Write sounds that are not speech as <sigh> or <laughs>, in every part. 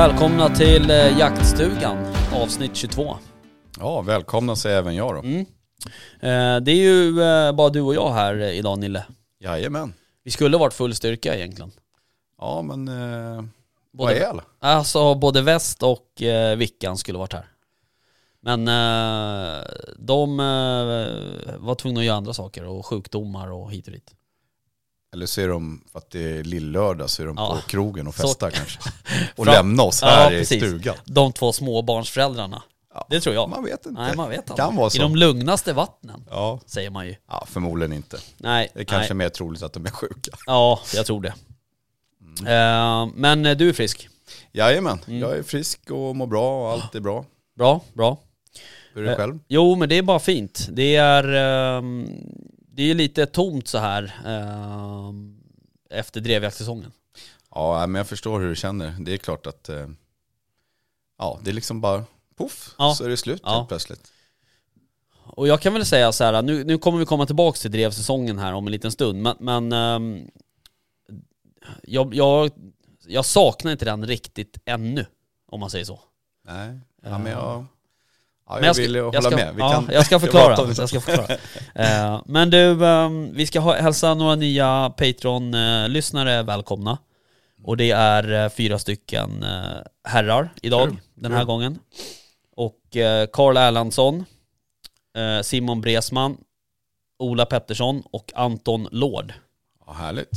Välkomna till eh, Jaktstugan avsnitt 22. Ja, välkomna säger även jag då. Mm. Eh, Det är ju eh, bara du och jag här idag Nille. Jajamän. Vi skulle varit full styrka egentligen. Ja, men eh, vad Både, är alla? alltså både väst och eh, Vickan skulle varit här. Men eh, de eh, var tvungna att göra andra saker och sjukdomar och hit och dit. Eller så är de, för att det är lillördag, så är de Ja. på krogen och Så- festar kanske. <laughs> Och Fram- lämna oss Ja, här i precis. stugan. De två småbarnsföräldrarna. Ja. Det tror jag. Man vet inte. Nej, man vet aldrig. kan vara I så. de lugnaste vattnen, Ja. säger man ju. ja, förmodligen inte. Nej, Det är kanske nej. mer troligt att de är sjuka. Ja, jag tror det. Mm. Eh, men eh, du är frisk. Jajamän, Mm. jag är frisk och mår bra och allt är bra. Bra, bra. Hur är det Eh, själv? Jo, men det är bara fint. Det är, ehm, det är lite tomt så här ehm, efter drevjaktsäsongen. Ja, men jag förstår hur du känner. Det är klart att, eh, ja, det är liksom bara poff, Ja. så är det slut Ja. helt plötsligt. Och jag kan väl säga så här, nu, nu kommer vi komma tillbaka till drevsäsongen här om en liten stund, men, men ehm, jag, jag, jag saknar inte den riktigt ännu, om man säger så. Nej, ja, men jag, ja, jag, Men jag ska- vill jag hålla ska- med. Vi ja, kan, jag ska <laughs> förklara. Jag ska förklara. Eh, men du, ehm, vi ska ha, hälsa några nya Patreon-lyssnare välkomna. Och det är eh, fyra stycken eh, herrar idag, Kul, den här kul. gången. Och Karl Erlandsson, Simon Bresman, Ola Pettersson och Anton Lord. Ja, härligt.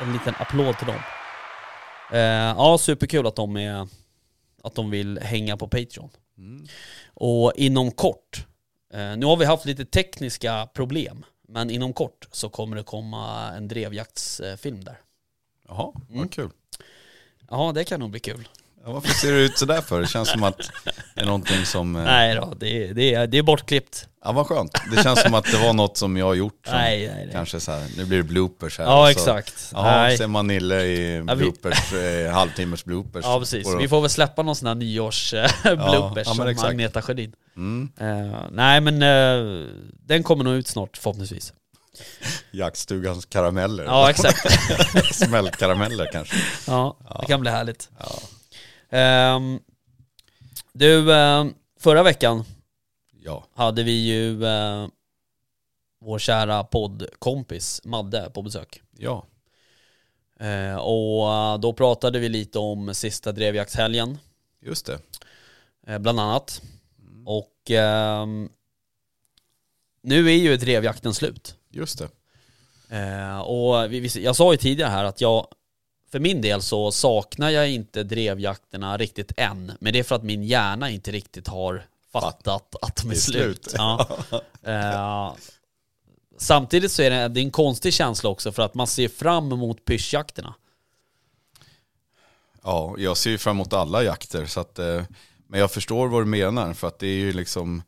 En liten applåd till dem. Ja, superkul att de, är, att de vill hänga på Patreon. Mm. Och inom kort, eh, nu har vi haft lite tekniska problem, men inom kort så kommer det komma en drevjaktsfilm där. Jaha, Mm. vad kul. Ja, det kan nog bli kul. Ja, varför ser det ut sådär för? Det känns som att det är någonting som... eh, Nej då, det, det, det är bortklippt. Ja, vad skönt. Det känns som att det var något som jag har gjort. Som Nej, nej, nej. Kanske så här, nu blir det bloopers här. Ja, så, exakt. Ja, ser man Nille i Ja, vi- bloopers, eh, halvtimmers bloopers. Ja, precis. Och Vi får väl släppa någon sån här nyårs eh, bloopers ja, som exakt. Agneta Sjödin. Mm, Eh, nej, men eh, den kommer nog ut snart förhoppningsvis. jaktstugans karameller. Ja, exakt. <laughs> Smällkarameller kanske. Ja, det kan bli härligt. Ja. Ehm, du, förra veckan ja, hade vi ju eh, vår kära poddkompis Madde på besök. ja. Eh, och eh, då pratade vi lite om sista drevjaktshelgen, just det. eh, bland annat. Och ehm, nu är ju drevjakten slut. Just det. Eh, och vi, vi, jag sa ju tidigare här att jag, för min del så saknar jag inte drevjakterna riktigt än. Men det är för att min hjärna inte riktigt har fattat att de är slut. Ja. <laughs> Eh, samtidigt så är det, det är en konstig känsla också för att man ser fram emot pyrschjakterna. Ja, jag ser ju fram emot alla jakter. Så att, eh, men jag förstår vad du menar. För att det är ju liksom,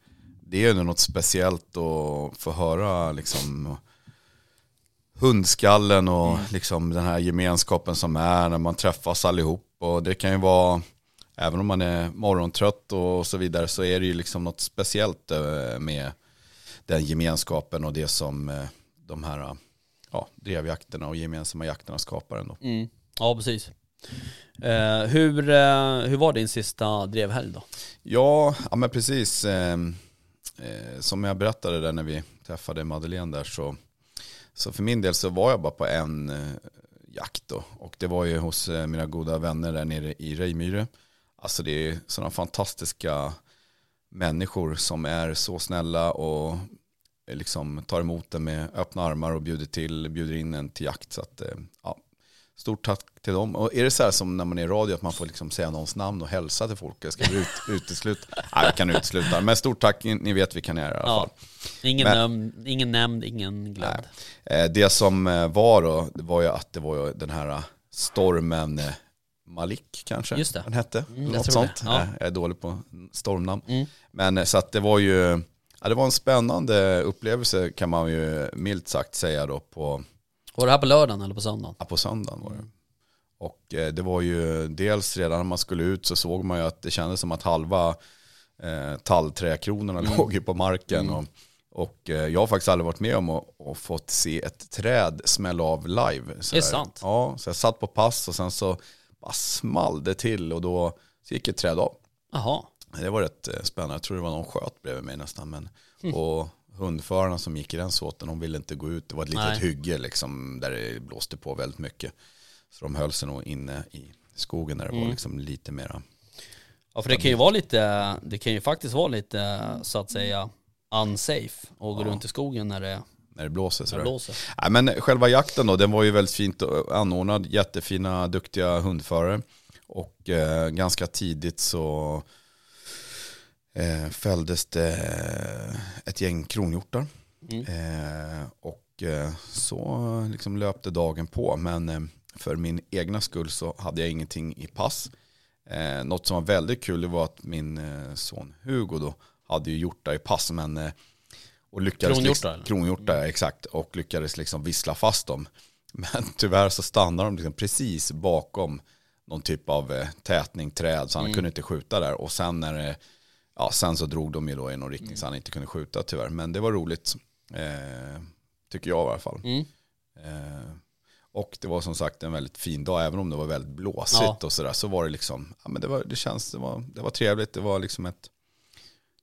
det är ju något speciellt att få höra liksom hundskallen och liksom den här gemenskapen som är när man träffas allihop. Och det kan ju vara, även om man är morgontrött och så vidare, så är det ju liksom något speciellt eh, med den gemenskapen och det som eh, de här ja, drevjakterna och gemensamma jakterna skapar ändå. Mm. Ja, precis. Eh, hur, eh, hur var din sista drevhelg då? Ja, ja men precis. Eh, eh, som jag berättade där när vi träffade Madeleine där så, så för min del så var jag bara på en eh, jakt då. Och det var ju hos eh, mina goda vänner där nere i Rejmyre. Alltså det är sådana fantastiska människor som är så snälla och eh, liksom tar emot en med öppna armar och bjuder till, bjuder in en till jakt. Så att, eh, ja, stort tack till dem. Och är det så här som när man är i radio att man får liksom säga någons namn och hälsa till folk? Jag ska ut, <laughs> utesluta. Nej, jag kan utesluta. Men stort tack, ni vet vilka ni är i alla Ja. fall. Ingen, Men- nämnd, ingen nämnd, ingen glömd. Eh, Det som var då, det var ju att det var den här stormen Malik kanske Just det. den hette. Mm, Något sånt. Ja. Jag är dålig på stormnamn. Mm. Men eh, så att det var ju, ja, det var en spännande upplevelse kan man ju milt sagt säga då på, Var det här på lördagen eller på söndagen? ja, på söndagen var det. Och eh, det var ju dels redan när man skulle ut så såg man ju att det kändes som att halva eh, tallträkronorna låg ju på marken. Och, och eh, jag har faktiskt aldrig varit med om att och fått se ett träd smälla av live. Så Det är sant. Ja, så jag satt på pass och sen så bara small det till och då gick ett träd av. Jaha. Det var rätt eh, spännande. Jag tror det var någon sköt bredvid mig nästan. Men, Och hundförarna som gick i den såten, de ville inte gå ut. Det var ett litet Nej. hygge liksom, där det blåste på väldigt mycket. Så de höll sig nog inne i skogen där det var liksom lite mera. Ja för det kan ju vara lite, det kan ju faktiskt vara lite så att säga unsafe att gå runt i skogen när det, När det blåser. när Så det blåser. Nej, men själva jakten då, den var ju väldigt fint anordnad. Jättefina, duktiga hundförare. Och eh, ganska tidigt så eh, fälldes det ett gäng kronhjortar. Mm. Eh, och eh, så liksom löpte dagen på. Men eh, för min egna skull så hade jag ingenting i pass. Eh, något som var väldigt kul var att min eh, son Hugo då hade ju hjortar i pass. Men, eh, och lyckades Kronhjortar, liksom, eller? Kronhjortar, ja, exakt. Och lyckades liksom vissla fast dem. <laughs> Men tyvärr så stannade de liksom precis bakom någon typ av eh, tätning, träd. Så han Mm. kunde inte skjuta där. Och sen när det, ja sen så drog de ju då i någon riktning så han inte kunde skjuta tyvärr. Men det var roligt. Eh, tycker jag i alla fall. Mm. Eh, och det var som sagt en väldigt fin dag, även om det var väldigt blåsigt Ja. och sådär. Så var det liksom, ja men det var, det känns, det var, det var trevligt. Det var liksom ett,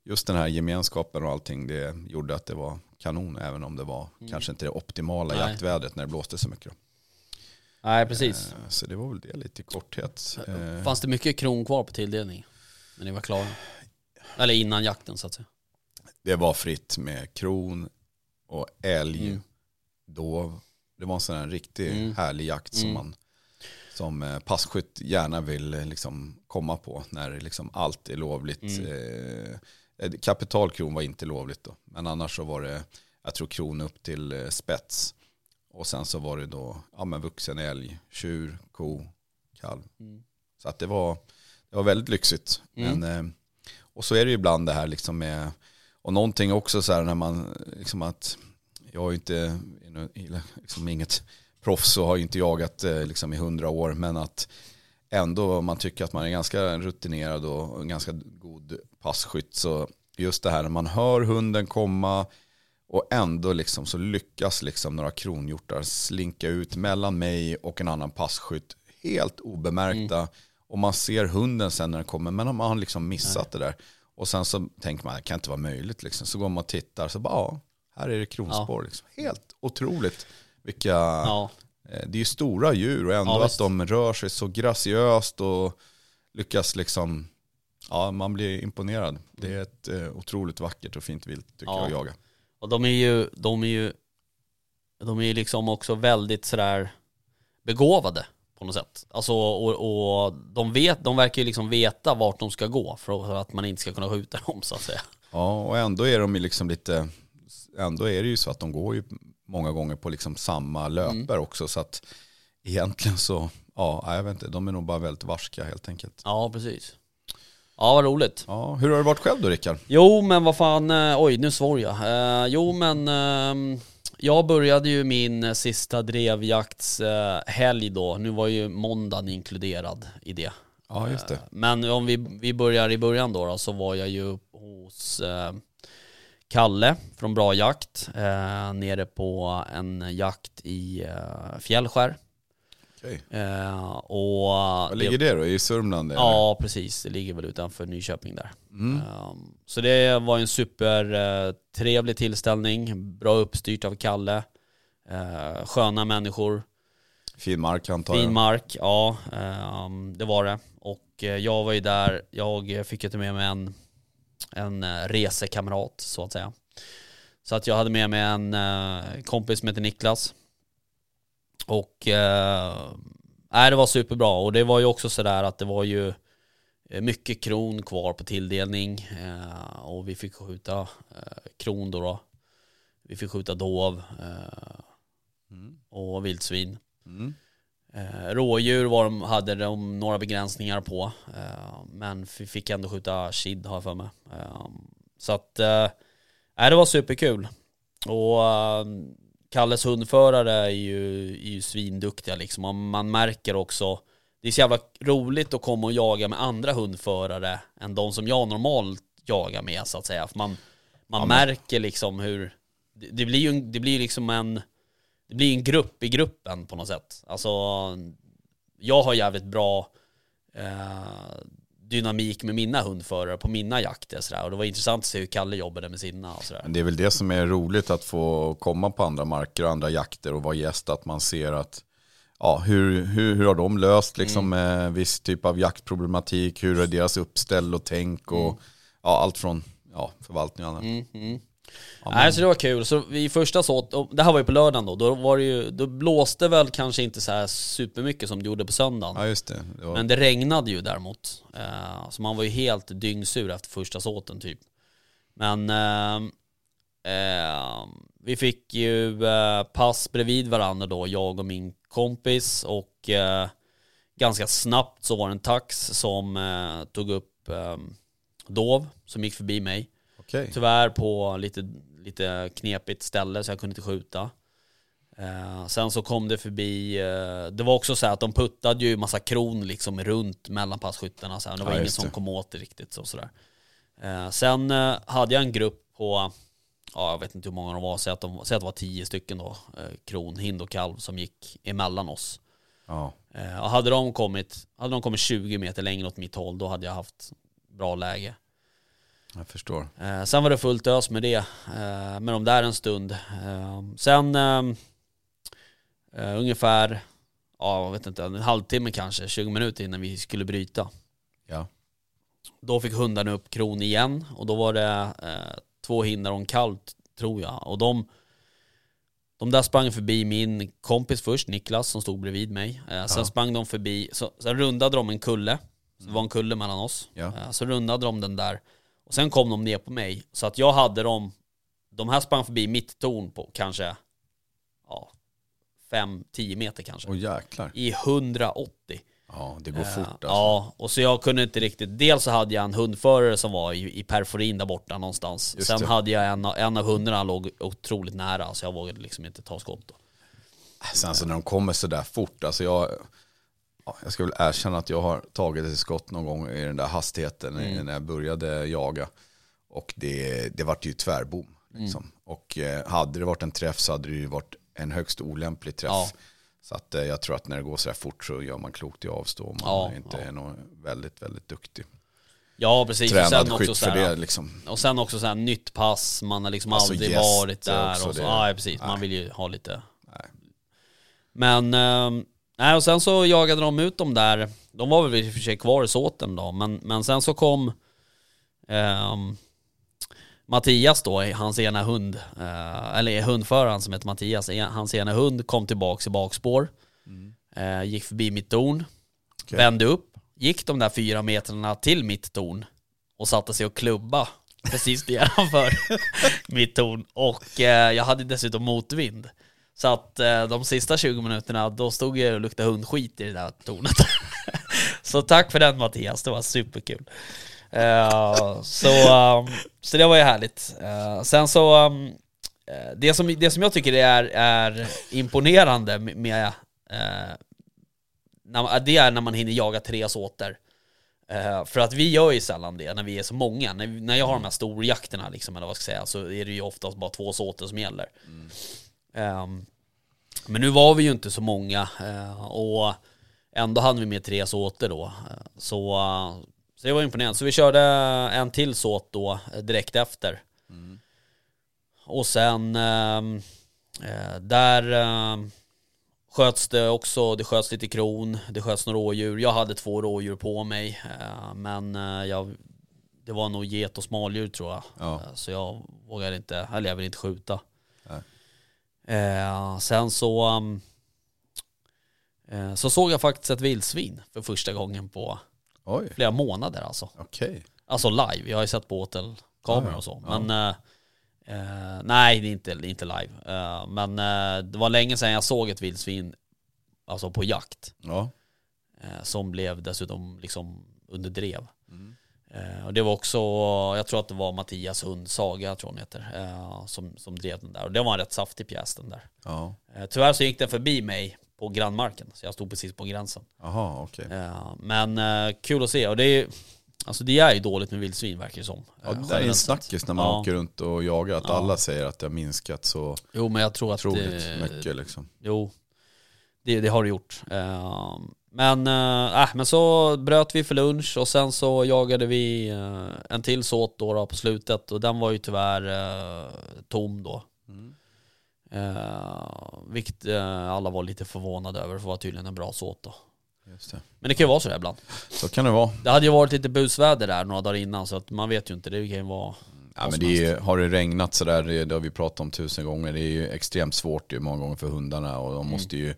just den här gemenskapen och allting, det gjorde att det var kanon. Även om det var kanske inte det optimala Mm. Nej. jaktvädret när det blåste så mycket. Då. Nej precis. Eh, så det var väl det lite i korthet. Eh, Fanns det mycket kron kvar på tilldelning? När ni var klara? Eller innan jakten så att säga. det var fritt med kron och älg, Mm. dov. Det var en sån här riktig Mm. härlig jakt som Mm. man som eh, passkytt gärna vill eh, liksom komma på när liksom allt är lovligt. Mm. Eh, kapitalkron var inte lovligt då, men annars så var det, jag tror kron upp till eh, spets. Och sen så var det då ja, men vuxen älg, tjur, ko, kalv. Mm. Så att det var, det var väldigt lyxigt. Mm. Men, eh, och så är det ju ibland det här liksom med, och någonting också så här när man, liksom att, jag har ju inte, liksom inget proffs och har ju inte jagat eh, liksom i hundra år, men att ändå man tycker att man är ganska rutinerad och ganska god passkytt. Så just det här när man hör hunden komma och ändå liksom så lyckas liksom några kronhjortar slinka ut mellan mig och en annan passkytt helt obemärkta. Och man ser hunden sen när den kommer, men man har liksom missat det där. Och sen så tänker man, det kan inte vara möjligt. Liksom. Så går man och tittar, så bara, ja, här är det kronspår. Liksom. Helt otroligt. Vilka, Ja. eh, det är ju stora djur och ändå Ja, att de rör sig så graciöst och lyckas liksom, ja man blir imponerad. Det är ett eh, otroligt vackert och fint vilt tycker Ja. jag att jaga. Och de är ju, de är ju, de är ju liksom också väldigt sådär begåvade på något sätt. Alltså och, och de vet, de verkar ju liksom veta vart de ska gå för att man inte ska kunna skjuta <laughs> dem så att säga. Ja, och ändå är de ju liksom lite, ändå är det ju så att de går ju många gånger på liksom samma löper Mm. också. Så att egentligen så, ja, jag vet inte, de är nog bara väldigt varska helt enkelt. Ja, precis. Ja, vad roligt. Ja, hur har det varit själv då Rickard? Jo, men vad fan, eh, oj nu svor jag. Eh, jo, men ehm, jag började ju min eh, sista drevjaktshelg eh, då. Nu var ju måndagen inkluderad i det. Ja, just det. Men om vi, vi börjar i början då, då så var jag ju hos eh, Kalle från Bra Jakt eh, nere på en jakt i eh, Fjällskär. Okej. Eh, och Var ligger det då? I Sörmland? eller? Ja, precis. Det ligger väl utanför Nyköping där. Mm. Um, Så det var en supertrevlig tillställning, bra uppstyrt av Kalle, Eh, sköna människor, Fin mark antar fin jag. mark, ja ehm, det var det. Och eh, jag var ju där, jag fick ju ta med mig en, en eh, resekamrat så att säga. Så att jag hade med mig en eh, kompis som heter Niklas. Och eh, det var superbra och det var ju också sådär att det var ju eh, mycket kron kvar på tilldelning eh, och vi fick skjuta eh, kron då, då. Vi fick skjuta dov eh, Mm. och vildsvin. Mm. Eh, rådjur var de, hade de några begränsningar på. Eh, men vi fick ändå skjuta kid har jag för mig. Eh, så att, eh, det var superkul. Och Kalles hundförare är ju, är ju svinduktiga liksom. Och man märker också, det är så jävla roligt att komma och jaga med andra hundförare än de som jag normalt jagar med så att säga. För man, man Ja, märker liksom hur, det, det blir ju det blir liksom en, det blir en grupp i gruppen på något sätt. Alltså, jag har jävligt bra eh, dynamik med mina hundförare på mina jakter sådär. Och det var intressant att se hur Kalle jobbade med sina och sådär. Men det är väl det som är roligt att få komma på andra marker och andra jakter och vara gäst. Att man ser att ja, hur, hur, hur har de löst liksom, Mm. eh, viss typ av jaktproblematik. Hur är deras uppställ och tänk och ja, allt från ja, förvaltning och annat. Mm, mm. Ja, Nej, så det var kul. Så vi första och det här var ju på lördagen då, då var det ju, då blåste väl kanske inte så här supermycket som det gjorde på söndagen. Ja just det. det var, Men det regnade ju däremot. Eh, så man var ju helt dyngsur efter första såten typ. Men eh, eh, vi fick ju eh, pass bredvid varandra då, jag och min kompis. Och eh, ganska snabbt så var det en tax som tog upp eh, dov som gick förbi mig. Okej. Tyvärr på lite, lite knepigt ställe så jag kunde inte skjuta. Eh, sen så kom det förbi, eh, det var också så här att de puttade ju massa kron liksom runt mellan passkyttarna så här. Det var Ja, ingen som det. kom åt det riktigt så sådär. Eh, sen eh, hade jag en grupp på, ja jag vet inte hur många de var, säg att, de, säg att det var tio stycken då, eh, kron, hind och kalv som gick emellan oss. Ja. Eh, hade de kommit, hade de kommit 20 meter längre åt mitt håll, då hade jag haft bra läge. Jag förstår. Eh, sen var det fullt ös med det, eh, med de där en stund. Eh, sen eh, eh, ungefär, ja jag vet inte, en halvtimme kanske, 20 minuter innan vi skulle bryta. Ja. Då fick hundarna upp kron igen och då var det eh, två hindar och en kalv tror jag. Och de, de där sprang förbi min kompis först, Niklas, som stod bredvid mig. Eh, sen Ja. sprang de förbi, så, sen rundade de en kulle. Så det var en kulle mellan oss. Ja. Eh, så rundade de den där. Och sen kom de ner på mig. Så att jag hade dem, de här sprang förbi mitt torn på kanske, ja, 5-10 meter kanske. Och jäklar. I 180. Ja, det går Eh, fort alltså. Ja, och så jag kunde inte riktigt, dels så hade jag en hundförare som var i, i perforin där borta någonstans. Just Sen det. hade jag en, en av hundarna låg otroligt nära så jag vågade liksom inte ta skott då. Sen så när de kommer så där fort, alltså jag, ja, jag ska väl erkänna att jag har tagit ett skott någon gång i den där hastigheten Mm. när jag började jaga. Och det, det vart ju tvärbom. Liksom. Mm. Och eh, hade det varit en träff så hade det ju vaart en högst olämplig träff. Ja. Så att eh, jag tror att när det går så här fort så gör man klokt i att avstå om man Ja, inte ja. är någon väldigt, väldigt duktig. Ja precis, och Tränad sen också så här, det liksom. Och sen också så här nytt pass, man har liksom Alltså, aldrig gäst varit är där och så. det. Ja precis, man Nej. vill ju ha lite Nej. Men, eh, nej och sen så jagade de ut dem där De var väl i och för sig kvar i såten då men, men sen så kom ehm, Mattias då, hans ena hund, eh, eller hundföraren som heter Mattias, hans ena hund kom tillbaks i bakspår eh, Gick förbi mitt torn Okej. Vände upp, gick de där fyra metrarna till mitt torn och satte sig och klubba precis <laughs> nedanför mitt torn. Och eh, jag hade dessutom motvind. Så att eh, de sista 20 minuterna, då stod jag och luktade hundskit i det där tornet. <laughs> så tack för den Mattias, det var superkul. Eh, så, um, så det var ju härligt. Eh, sen så, um, det, som, det som jag tycker är, är imponerande med, med när, det är när man hinner jaga tre såter. För att vi gör ju sällan det när vi är så många. När, när jag har de här storjakterna liksom, eller vad ska jag säga, så är det ju oftast bara två såter som gäller. Mm men nu var vi ju inte så många eh, och ändå hade vi med tre såter då. Så, så det var imponerande. Så vi körde en till såt då eh, direkt efter. Och sen ehm, eh, där ehm, sköts det också, det sköts lite kron, det sköts några rådjur. Jag hade två rådjur på mig, men jag, det var nog get och smaldjur tror jag. Ja. Så jag vågade inte, eller jag vill inte skjuta. Eh, sen så, um, eh, så såg jag faktiskt ett vildsvin för första gången på Oj, flera månader alltså. okej. Alltså live, jag har ju sett på hotellkameror Ja, ja. och så. Ja. Men eh, eh, nej, det är inte, inte live. Eh, men eh, det var länge sedan jag såg ett vildsvin alltså på jakt. Ja. Som blev dessutom liksom under drev. Eh, och det var också, jag tror att det var Mattias hund Saga, tror hon heter, eh, som, som drev den där. Och det var en rätt saftig pjäs den där. Ja. Eh, tyvärr så gick den förbi mig på grannmarken, så jag stod precis på gränsen. Jaha, okej. Eh, men kul att se, och det är, alltså det är ju dåligt med vildsvin verkar det som. Ja, det är en snackis när man Ja. åker runt och jagar, att Ja. alla säger att det har minskat så Jo men jag tror att otroligt det, mycket liksom. Jo, det, det har det gjort. Eh, men, eh, äh, men så bröt vi för lunch och sen så jagade vi eh, en till såt då, då på slutet och den var ju tyvärr eh, tom då. Mm. Eh, vilket alla var lite förvånade över, för det var tydligen en bra såt då. Det. Men det kan ju vara så ibland. Så kan det vara. Det hade ju varit lite busväder där några dagar innan så att man vet ju inte, det kan ju vara... Ja, men det är, har det regnat sådär, det, det har vi pratat om tusen gånger, det är ju extremt svårt ju många gånger för hundarna och de Mm. måste ju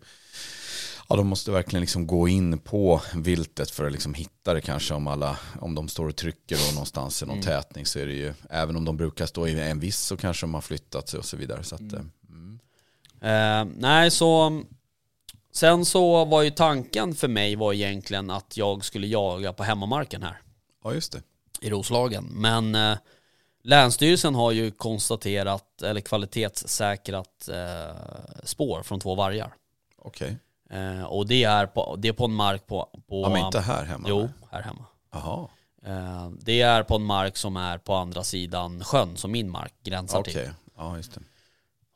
Ja, de måste verkligen liksom gå in på viltet för att liksom hitta det kanske om alla, om de står och trycker då någonstans i någon Mm. tätning så är det ju, även om de brukar stå i en viss så kanske de har flyttat sig och så vidare. Så att, Mm. eh, mm. Eh, nej, så... Sen så var ju tanken för mig var egentligen att jag skulle jaga på hemmamarken här. Ja, just det. i Roslagen. Men eh, Länsstyrelsen har ju konstaterat, eller kvalitetssäkrat eh, spår från två vargar. Okej. Eh, och det är, på, det är på en mark på... på Ja, men inte här hemma? Jo, här hemma. Jaha, Eh, det är på en mark som är på andra sidan sjön, som min mark gränsar okej. till. Ja, just det.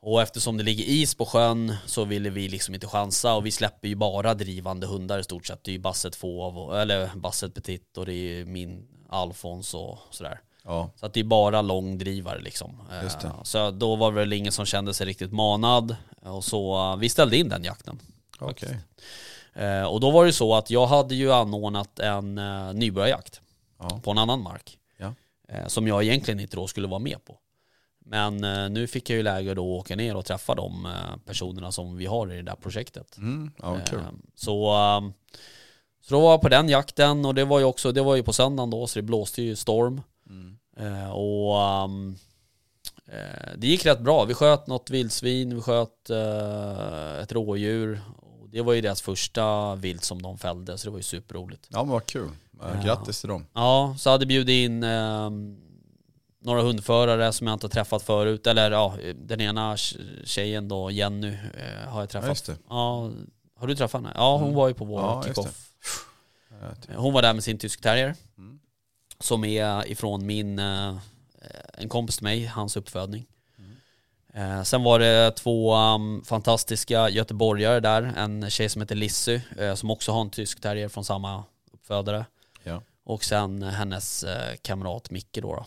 Och eftersom det ligger is på sjön så ville vi liksom inte chansa och vi släpper ju bara drivande hundar i stort sett. Det är ju Basset och- eller Basset Petit och det är min Alfons och sådär. Ja, Så att det är bara långdrivare liksom. Eh. Så då var det väl ingen som kände sig riktigt manad. Och så eh, vi ställde in den jakten. Okej. Eh, Och då var det så att jag hade ju anordnat en eh, nybörjarjakt Ja. på en annan mark. Ja. Eh, Som jag egentligen inte då skulle vara med på. Men eh, nu fick jag ju läge att åka ner och träffa de personerna som vi har i det där projektet. Mm, ja. Eh, Så, så då var jag på den jakten och det var ju också, det var ju på söndagen då så det blåste ju storm. Mm. Och det gick rätt bra. Vi sköt något vildsvin, vi sköt ett rådjur. Det var ju deras första vilt som de fällde, så det var ju superroligt. Ja, men vad kul. Ja, Ja. Grattis till dem. Ja, så hade bjudit in ehm, några hundförare som jag inte har träffat förut. Eller ja, den ena tjejen då, Jenny, eh, har jag Ja, träffat. just det. Ja, har du träffat henne? Ja, hon Mm. var ju på vår Ja, kickoff. Ja, typ. Hon var där med sin tysk terrier. Mm. Som är ifrån min, eh, en kompis till mig, hans uppfödning. Eh, sen var det två um, fantastiska göteborgare där. En tjej som heter Lissy, eh, som också har en tysk terrier från samma uppfödare. Ja. Och sen hennes eh, kamrat Micke då. då.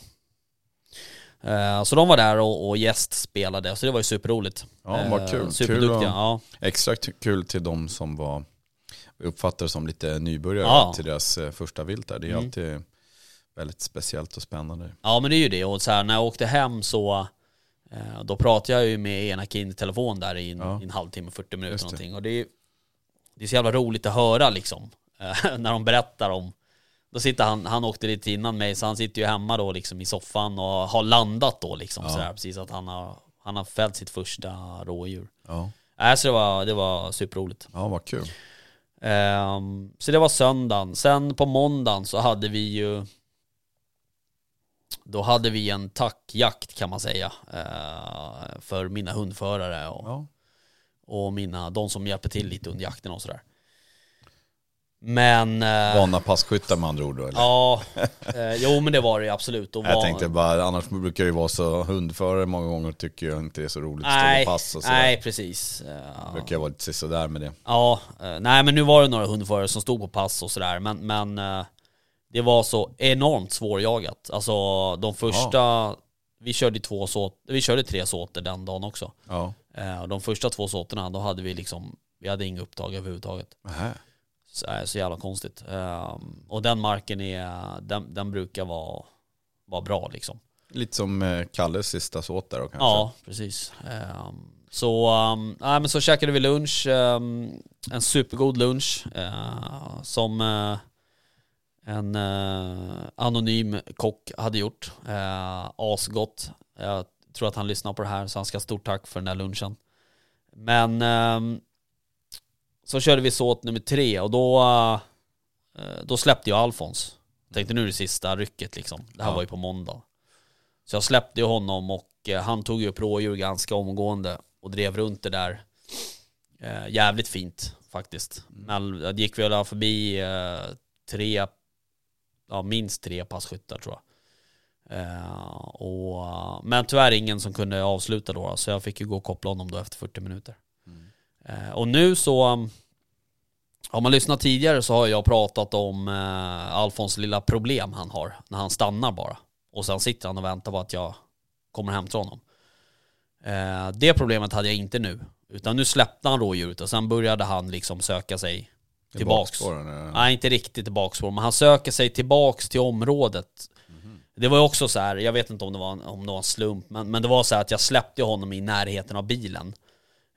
Eh, så de var där och, och gästspelade, så det var ju superroligt. Ja, vad Eh, kul. Superduktiga, Kul ja. Extra kul till de som var uppfattade som lite nybörjare Ja. till deras eh, första vilt där. Det är Mm. alltid väldigt speciellt och spännande. Ja men det är ju det och så här, när jag åkte hem så Då pratade jag ju med ena killen i telefon där i en, Ja. i en halvtimme, 40 minuter Just det. någonting och det är Det är så jävla roligt att höra liksom eh, <laughs> När de berättar om Då sitter han, han åkte lite innan mig så han sitter ju hemma då liksom i soffan och har landat då liksom Ja. sådär precis att han har Han har fällt sitt första rådjur Ja, äh, så det var, det var superroligt ja vad kul. Ehm, så det var söndagen. Sen på måndagen så hade vi ju Då hade vi en tackjakt kan man säga eh, För mina hundförare och, Ja. och mina, de som hjälper till lite under jakten och sådär Men eh, Vana passkyttar med andra ord då eller? Ja, eh, jo men det var det absolut och Jag var, tänkte bara, annars brukar det ju vara så, hundförare många gånger tycker jag inte är så roligt att stå Nej, på pass och sådär. nej precis Eh, Brukar jag vara lite sådär med det. Ja, nej men nu var det några hundförare som stod på pass och sådär men, men det var så enormt svårjagat. Alltså de första, vi körde två såt, vi körde tre såter den dagen också. Ja. Eh, de första två såterna då hade vi liksom, vi hade inga upptag överhuvudtaget. Så, eh, så jävla konstigt. Eh, och den marken är, den, den brukar vara, vara bra liksom. Lite som eh, Kalles sista såt där då kanske. Ja, precis. Ehm, så, um, nej, men så käkade vi lunch, ehm, en supergod lunch som en eh, anonym kock hade gjort. Uh, asgott. Jag tror att han lyssnar på det här så han ska ha stort tack för den där lunchen. Men ehm, så körde vi såt nummer tre och då, eh, då släppte jag Alfons. Tänkte nu är det sista rycket liksom. Det här Ja. var ju på måndag. Så jag släppte ju honom och eh, han tog ju upp rådjur ganska omgående och drev runt det där. Eh, jävligt fint faktiskt. Men det gick väl förbi eh, tre, ja minst tre passkyttar tror jag. Eh, och, men tyvärr ingen som kunde avsluta då, så jag fick ju gå och koppla honom då efter 40 minuter. Eh, och nu så, um, har man lyssnat tidigare så har jag pratat om eh, Alfons lilla problem han har när han stannar bara. Och sen sitter han och väntar på att jag kommer till honom. Eh, det problemet hade jag inte nu. Utan nu släppte han rådjuret och sen började han liksom söka sig tillbaks. Eller? Nej, inte riktigt till bakspår, men han söker sig tillbaks till området. Det var ju också så här, jag vet inte om det var en, om det var en slump, men, men det var så här att jag släppte honom i närheten av bilen.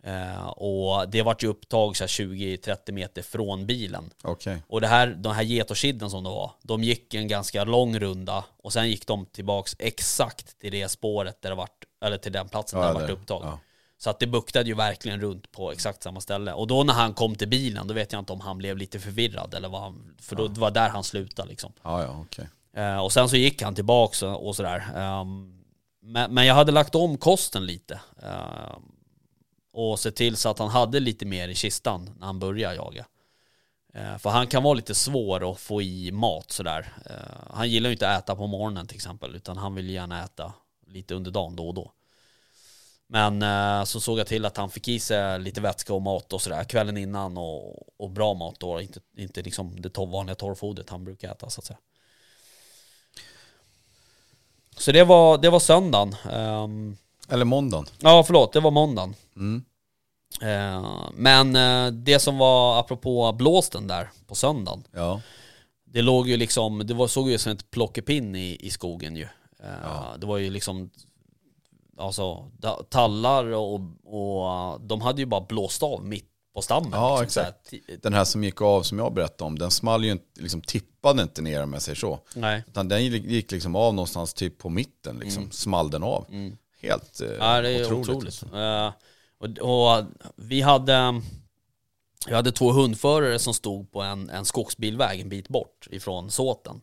Eh, och det vart ju upptag så här 20-30 meter från bilen. Okej. Och det här, de här getokidden som det var, de gick en ganska lång runda och sen gick de tillbaks exakt till det spåret där det vart, eller till den platsen där det vart upptag. Ja. Så att det buktade ju verkligen runt på exakt samma ställe. Och då när han kom till bilen, då vet jag inte om han blev lite förvirrad eller vad han, för då, det var där han slutade liksom. Ja, ja, okej. Eh, och sen så gick han tillbaks och, och sådär. Ehm, men, men jag hade lagt om kosten lite. Ehm, och sett till så att han hade lite mer i kistan när han började jaga. Eh, för han kan vara lite svår att få i mat sådär. Eh, han gillar ju inte att äta på morgonen till exempel, utan han vill gärna äta lite under dagen då och då. Men eh, så såg jag till att han fick i sig lite vätska och mat och sådär kvällen innan och, och bra mat då, inte, inte liksom det torr- vanliga torrfodret han brukar äta så att säga. Så det var, det var söndagen. Ehm, Eller måndagen. ja, förlåt, det var måndagen. Mm. Eh, men eh, det som var, apropå blåsten där på söndagen, Ja. det låg ju liksom, det var, såg ju som ett plockepinn i, i skogen ju. Eh, Det var ju liksom, alltså tallar och, och de hade ju bara blåst av mitt på stammen. Ja, liksom, här, exakt. Den här som gick av som jag berättade om, den small ju inte, liksom tippade inte ner om jag säger så. Nej. Utan den gick liksom av någonstans typ på mitten, liksom. small den av. Helt eh, Mm. Ja, det är otroligt. otroligt. alltså. Eh, och, och vi hade, jag hade två hundförare som stod på en, en skogsbilväg en bit bort ifrån såten.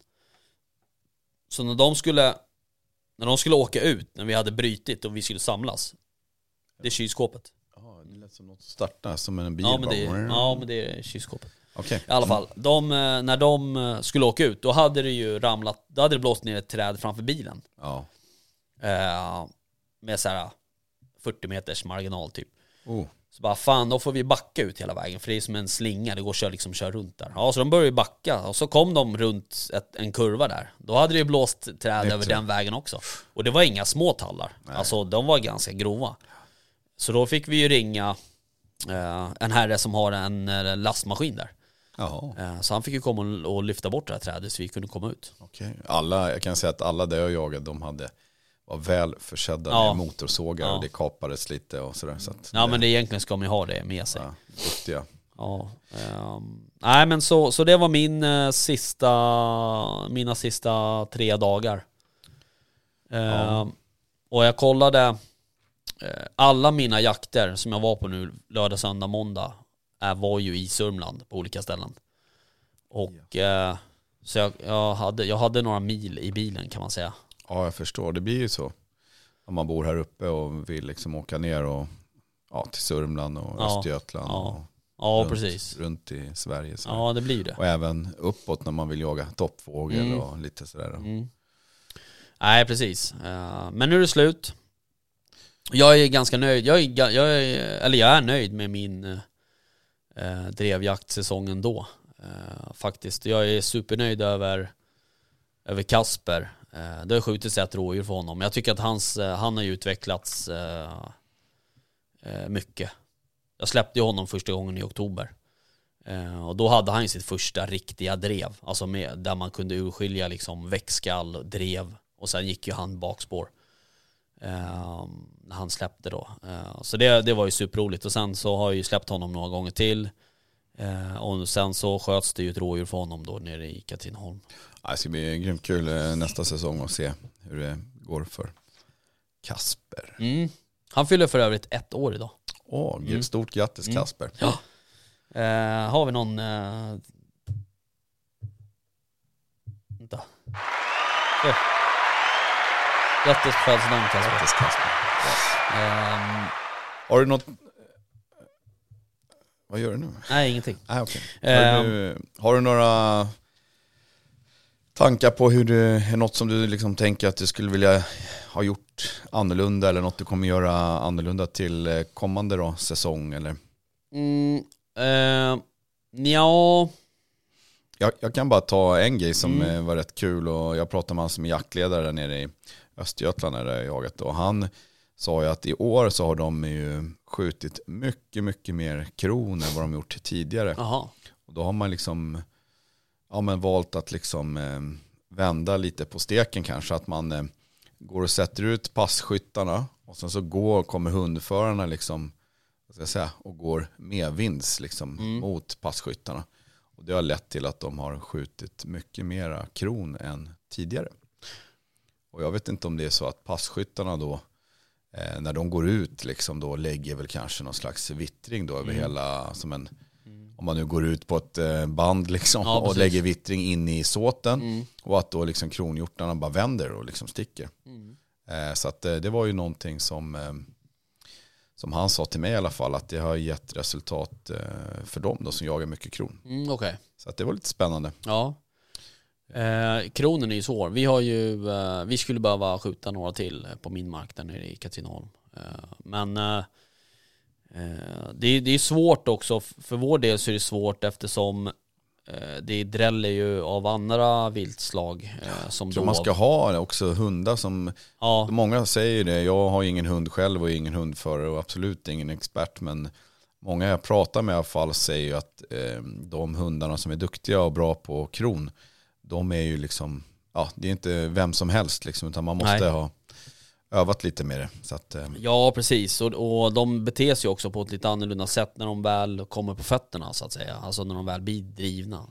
Så när de skulle, när de skulle åka ut, när vi hade brytit och vi skulle samlas, det är kylskåpet. Ja, det lät som något starta, som en bil Ja men, det, är- ja men det är kylskåpet. Okej. I alla fall, de, eh, när de eh, skulle åka ut, då hade det ju ramlat, då hade det blåst ner ett träd framför bilen. Ja. Eh, med så här 40 meters marginal typ. Oh. Så bara fan, då får vi backa ut hela vägen för det är som en slinga, det går att köra, liksom, köra runt där. Ja, så de började backa och så kom de runt ett, en kurva där. Då hade det ju blåst träd Nytt över den vägen också. Och det var inga små tallar, alltså de var ganska grova. Så då fick vi ju ringa eh, en herre som har en eh, lastmaskin där. Eh, så han fick ju komma och, och lyfta bort det här trädet så vi kunde komma ut. okej. Alla, jag kan säga att alla där jag jagade, de hade, var väl försedda Ja. med motorsågar Ja. och det kapades lite och sådär. Så Ja men det, egentligen ska man ju ha det med sig. ja, duktiga. Ja, ehm, nej men så, så det var min eh, sista, mina sista tre dagar. Ehm, Och jag kollade eh, alla mina jakter som jag var på nu lördag, söndag, måndag eh, var ju i Sörmland på olika ställen. Och eh, så jag, jag, hade, jag hade några mil i bilen kan man säga. Ja, jag förstår. Det blir ju så. Om man bor här uppe och vill liksom åka ner och, ja, till Sörmland och Ja, Östergötland. ja. Och Ja runt, precis. Runt i Sverige. Så. Ja det blir det. Och även uppåt när man vill jaga toppfågel Mm. och lite sådär. Mm. Nej, precis. Eh, men nu är det slut. Jag är ganska nöjd. Jag är, jag är, eller jag är nöjd med min uh, drevjaktsäsong ändå. Uh, faktiskt. Jag är supernöjd över, över Kasper. Eh, det har skjutits ett rådjur för honom. Jag tycker att hans, eh, han har ju utvecklats eh, mycket. Jag släppte ju honom första gången i oktober. Och då hade han sitt första riktiga drev, alltså med, där man kunde urskilja liksom växtskall, drev och sen gick ju han bakspår. Ehm, när han släppte då. Så det, det var ju superroligt och sen så har jag ju släppt honom några gånger till. Och sen så sköts det ju ett rådjur för honom då nere i Katrineholm. Det ska bli grymt kul eh, nästa säsong att se hur det går för Kasper. Mm. Han fyller för övrigt ett år idag. Åh, Mm. stort grattis Mm. Kasper. Ja. Eh, har vi någon... Eh... Vänta. Så. Grattis på födelsedagen Kasper. Grattis Kasper. Ehm, Har du något... Vad gör du nu? nej, ingenting. Nej, okej. Ehm. Har, du, har du några tankar på hur du, är något som du liksom tänker att du skulle vilja ha gjort annorlunda eller något du kommer göra annorlunda till eh, kommande då, säsong eller? Mm, eh, ja, Jag, jag kan bara ta en grej som Mm. eh, var rätt kul och jag pratade med han som är jaktledare där nere i Östergötland där jag jagat och han sa ju att i år så har de ju skjutit mycket, mycket mer kron än vad de gjort tidigare. jaha. Och då har man liksom ja, men valt att liksom eh, vända lite på steken kanske. Att man eh, går och sätter ut passkyttarna och sen så går, kommer hundförarna liksom, vad ska jag säga, och går medvinds liksom Mm. mot passkyttarna. Och det har lett till att de har skjutit mycket mera kron än tidigare. Och jag vet inte om det är så att passkyttarna då, eh, när de går ut, liksom då lägger väl kanske någon slags vittring då över Mm. hela, som en, om man nu går ut på ett eh, band liksom Ja, <laughs> och lägger vittring in i såten Mm. och att då liksom kronhjortarna bara vänder och liksom sticker. Mm. Eh, så att eh, det var ju någonting som, som han sa till mig i alla fall, att det har gett resultat för dem då som jagar mycket kron. Mm, Okej. Så att det var lite spännande. Ja. Eh, kronen är ju svår. Vi har ju, eh, vi skulle behöva skjuta några till på min mark där nere i Katrineholm. Eh, men det, är, det är svårt också. För vår del så är det svårt eftersom eh, det dräller ju av andra viltslag eh, som Jag tror man ska ha också hundar som, Ja, många säger det, jag har ingen hund själv och ingen hundförare och absolut ingen expert men många jag pratar med i alla fall säger ju att eh, de hundarna som är duktiga och bra på kron, de är ju liksom, ja det är inte vem som helst liksom utan man måste Nej. ha övat lite med det. Så att, eh, ja precis. Och, och de beter sig också på ett lite annorlunda sätt när de väl kommer på fötterna så att säga. Alltså när de väl blir drivna.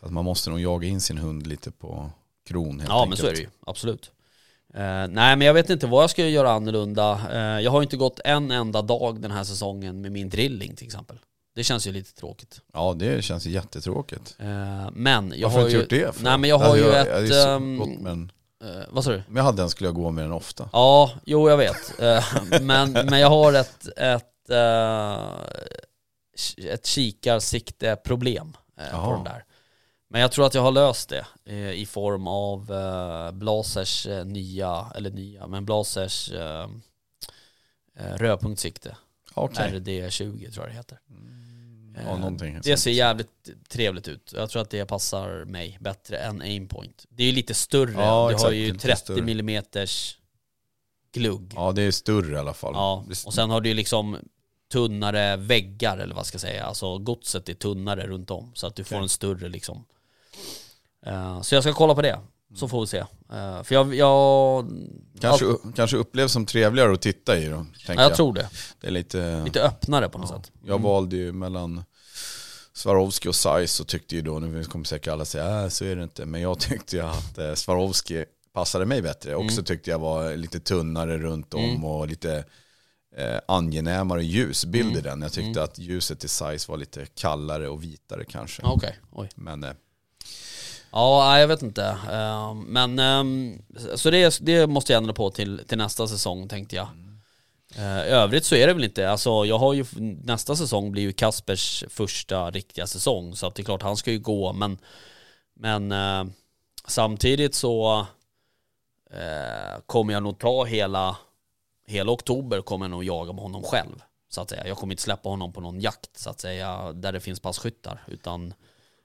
så att man måste nog jaga in sin hund lite på kron helt Ja enkelt. men så är det ju, absolut. Eh, nej men jag vet inte vad jag ska göra annorlunda. Eh, jag har inte gått en enda dag den här säsongen med min drilling till exempel. Det känns ju lite tråkigt. Ja det känns ju jättetråkigt. Eh, men jag Varför har du ju... inte gjort det? För? Nej men jag har ju jag, ett... jag hade eh, vad sa du? om jag hade den skulle jag gå med den ofta. Ja, jo jag vet. Eh, men, men jag har ett, ett, eh, ett kikarsikteproblem eh, på den där. Men jag tror att jag har löst det eh, i form av eh, Blasers nya, eller nya, men Blasers eh, rödpunktssikte. Okej. RD20 tror jag det heter. Ja, Eh, någonting. det ser jävligt trevligt ut. Jag tror att det passar mig bättre än aimpoint. Det är ju lite större. Ja, du har exakt, ju lite 30 större. mm glugg. Ja det är större i alla fall. Ja, och sen har du ju liksom tunnare väggar eller vad ska jag säga. Alltså godset är tunnare runt om. Så att du får en större liksom. Eh, så jag ska kolla på det. Så får vi se. Eh, för jag, jag, Kanske, allt- kanske upplevs som trevligare att titta i då, ja, jag jag. tror det. Det är lite, Lite öppnare på något ja. sätt. Jag valde ju mellan Swarovski och Zeiss och tyckte ju då, nu kommer säkert alla säga, äh, så är det inte. Men jag <laughs> tyckte ju att eh, Swarovski passade mig bättre. Mm. Också tyckte jag var lite tunnare runt om Mm. och lite eh, angenämare ljusbild i Mm. den. Jag tyckte Mm. att ljuset i Zeiss var lite kallare och vitare kanske. Oj. Men eh, Ja, jag vet inte. Ehm, men ehm, så det, det måste jag ändra på till, till nästa säsong tänkte jag. Ehm, I övrigt så är det väl inte, alltså jag har ju, nästa säsong blir ju Kaspers första riktiga säsong så att det är klart han ska ju gå men Men samtidigt så eh, kommer jag nog ta hela Hela oktober kommer jag nog jaga med honom själv Så att säga, jag kommer inte släppa honom på någon jakt så att säga Där det finns passkyttar utan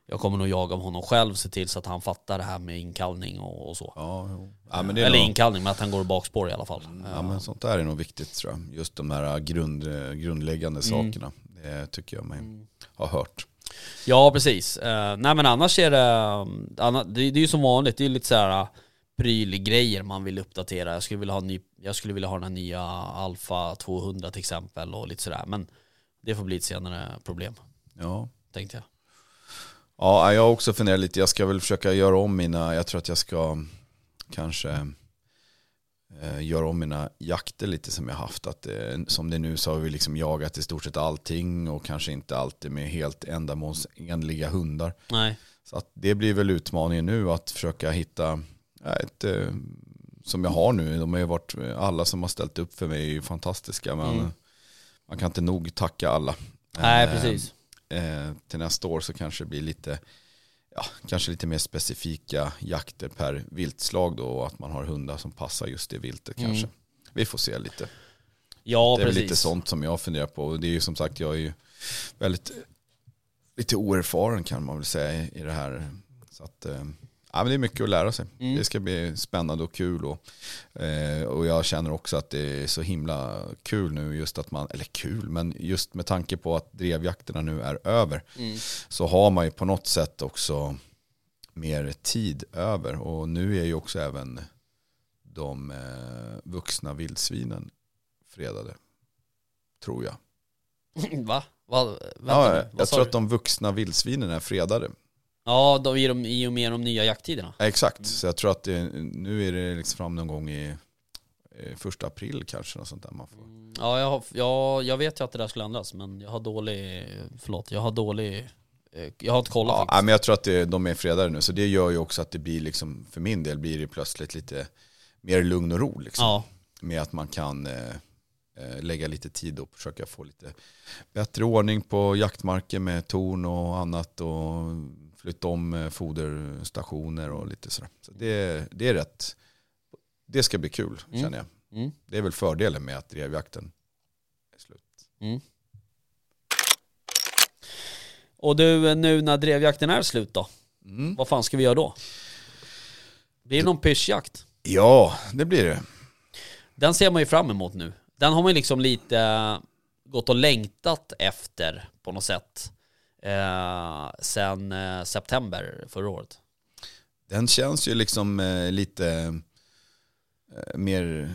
jag kommer nog jaga honom själv, se till så att han fattar det här med inkallning och, och så ja, ja, Eller nog, inkallning, men att han går bakspår i alla fall Ja men sånt där är nog viktigt tror jag. Just de här grund, grundläggande Mm. sakerna. Det tycker jag mig ha hört. Ja, precis. Uh, nej men annars är det, um, anna, det, det är ju som vanligt, det är lite så här uh, prylgrejer man vill uppdatera. Jag skulle vilja ha, ny, jag skulle vilja ha den här nya Alfa 200 till exempel och lite sådär. Men det får bli ett senare problem, Ja. tänkte jag. Ja, jag har också funderat lite. Jag ska väl försöka göra om mina, jag tror att jag ska kanske eh, göra om mina jakter lite som jag haft. Att, eh, som det är nu så har vi liksom jagat i stort sett allting och kanske inte alltid med helt ändamålsenliga hundar. Nej. Så att det blir väl utmaningen nu att försöka hitta ett, eh, som jag har nu. De har ju varit, alla som har ställt upp för mig är ju fantastiska. Men Mm. man kan inte nog tacka alla. Nej, precis. Eh, till nästa år så kanske det blir lite, ja, kanske lite mer specifika jakter per viltslag då och att man har hundar som passar just det viltet Mm. kanske. Vi får se lite. Ja, det är precis. lite sånt som jag funderar på. Och det är ju som sagt, jag är ju väldigt lite oerfaren kan man väl säga i, i det här. Så att, eh, ja, men det är mycket att lära sig. Mm. Det ska bli spännande och kul. Och, eh, och jag känner också att det är så himla kul nu just att man, eller kul, men just med tanke på att drevjakterna nu är över Mm. så har man ju på något sätt också mer tid över. Och nu är ju också även de eh, vuxna vildsvinen fredade. Tror jag. <laughs> Va? Va? Vänta Ja, jag tror du? att de vuxna vildsvinen är fredade. Ja, då i, de, i och med de nya jakttiderna. Ja, Exakt, så jag tror att det, nu är det liksom fram någon gång i första april kanske. Något sånt där man får. Ja, jag, har, jag, jag vet ju att det där skulle ändras, men jag har dålig, förlåt, jag har dålig, eh, jag har inte kollat Ja, faktiskt. men jag tror att det, de är fredade nu. Så det gör ju också att det blir, liksom, för min del blir det plötsligt lite mer lugn och ro. Liksom. Ja, med att man kan eh, eh, lägga lite tid och försöka få lite bättre ordning på jaktmarker med torn och annat och flytta om eh, foderstationer och lite sådär. Så det, det är rätt, det ska bli kul Mm. känner jag. mm, Det är väl fördelen med att drevjakten är slut. mm. Och du, nu när drevjakten är slut då? Mm. Vad fan ska vi göra då? Blir det någon pyschjakt? Ja, det blir det. Den ser man ju fram emot nu. Den har man ju liksom lite gått och längtat efter på något sätt. Eh, sen eh, september förra året. Den känns ju liksom eh, lite eh, mer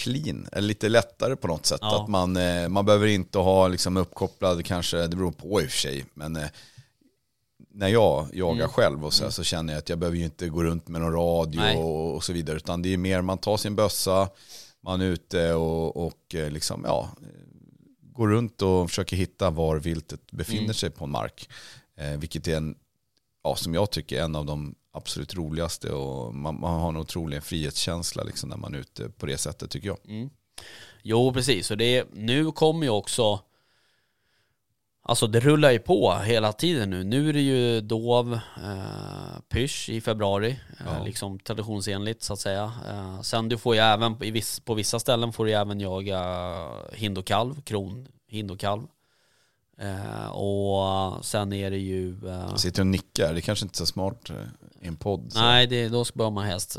clean, eller lite lättare på något sätt. Ja. Att man, eh, man behöver inte ha liksom uppkopplad, kanske, det beror på i och för sig, men eh, när jag jagar Mm. själv och så, här, så känner jag att jag behöver ju inte gå runt med någon radio och, och så vidare, utan det är mer man tar sin bössa, man är ute och, och liksom, ja, går runt och försöker hitta var viltet befinner Mm. sig på en mark. Eh, vilket är en, ja, som jag tycker, en av de absolut roligaste och man, man har en otrolig frihetskänsla liksom, när man är ute på det sättet tycker jag. Mm. Jo, precis. Och det, nu kommer ju också... Alltså det rullar ju på hela tiden nu. Nu är det ju dov, eh, pysch i februari, eh, Ja. liksom traditionsenligt så att säga. Eh, sen du får ju även, i viss, på vissa ställen får du även jaga hind och kalv, kron, hind och kalv. Eh, och sen är det ju... Eh, Jag sitter och nickar, det är kanske inte är så smart eh, i en podd. Så. nej, det, då bör man helst...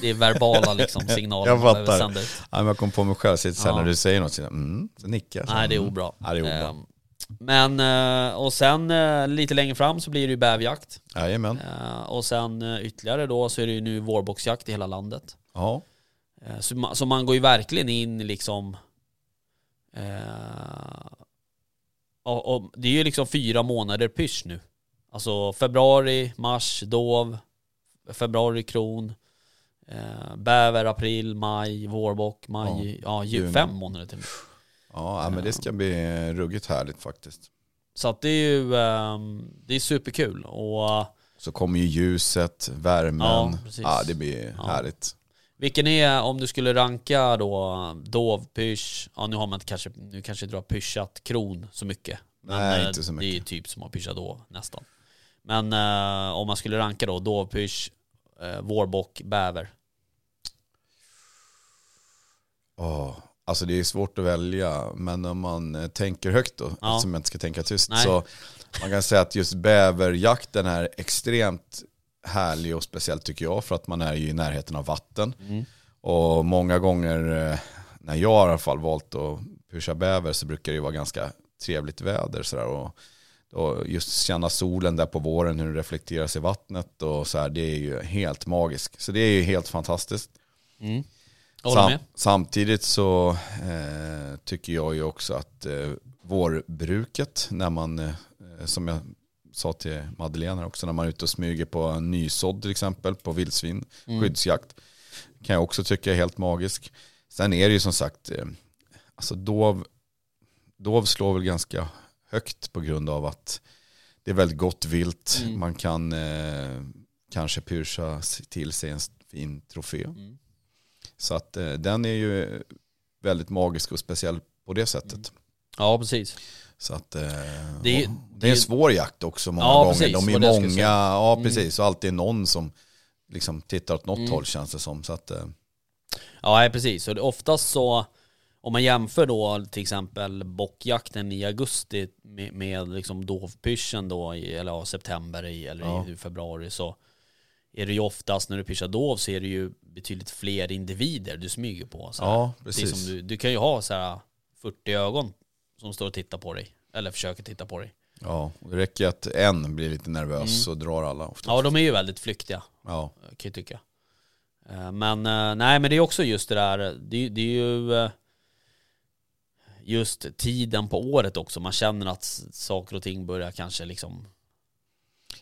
Det är verbala liksom <laughs> signaler Jag man behöver fattar. sända ut. Ja, men jag kom på mig själv, sitter så här Ja. när du säger något, så, mm, så nickar jag. Så, Nej, det är mm. obra. Ja, det är obra. Ehm, Men, eh, och sen eh, lite längre fram så blir det ju bävjakt. Jajamän. Eh, Och sen ytterligare då så är det ju nu vårboxjakt i hela landet. Ja. Så man, så man går ju verkligen in liksom och, och det är ju liksom fyra månader pysch nu. Alltså februari, mars, dov, februari kron, eh, bäver, april, maj, vårbock, maj, ja, ju, juni. fem månader till. Ja, ja, men det ska bli ruggigt härligt faktiskt. Så att det är ju ehm, det är superkul och Så kommer ju ljuset, värmen. Ja, Ja, det blir Ja. härligt. vilken är, om du skulle ranka då, dov, pysch, ja nu har man kanske, nu kanske inte du har pyschat kron så mycket. Men Nej, eh, inte så Det är ju mycket. typ som att pyscha dov nästan. Men eh, om man skulle ranka då, dov, pysch, eh, vårbock, bäver. Åh, alltså det är svårt att välja, men om man eh, tänker högt då, Ja. eftersom jag inte ska tänka tyst, Nej. så man kan säga att just bäverjakten är extremt härlig och speciellt tycker jag, för att man är ju i närheten av vatten. Mm. Och många gånger eh, när jag har i alla fall valt att pusha bäver så brukar det ju vara ganska trevligt väder. Så där, och, och just känna solen där på våren, hur det reflekteras i vattnet och så här, det är ju helt magiskt. Så det är ju helt fantastiskt. Mm. Sam, samtidigt så eh, tycker jag ju också att eh, vårbruket, när man, eh, som jag sa till Madeleine också, när man är ute och smyger på nysådd till exempel, på vildsvin, Mm. skyddsjakt, kan jag också tycka är helt magisk. Sen är det ju som sagt, eh, alltså dov, dov slår väl ganska högt på grund av att det är väldigt gott vilt. Mm. Man kan eh, kanske pyrsa till sig en fin trofé. Mm. Så att eh, den är ju väldigt magisk och speciell på det sättet. Ja, precis. Så att, eh, Det det det är en svår jakt också många Ja, gånger. precis, De är många, ja Mm. precis. Och alltid någon som liksom tittar åt något Mm. håll känns det som. Så att, eh, Ja, precis. Och det- oftast så, om man jämför då till exempel bockjakten i augusti med, med liksom dovpyrschen då, i, eller ja, september i, eller Ja. i februari så är det ju oftast när du pyschar dov så är det ju betydligt fler individer du smyger på. Så ja, precis. som du, du kan ju ha så här 40 ögon som står och tittar på dig. Eller försöker titta på dig. Ja, det räcker att en blir lite nervös Mm. så drar alla ofta. Ja, de är ju väldigt flyktiga. Ja. kan jag tycka. Eh, Men eh, nej, men det är också just det där, det, det är ju eh, just tiden på året också. Man känner att saker och ting börjar kanske liksom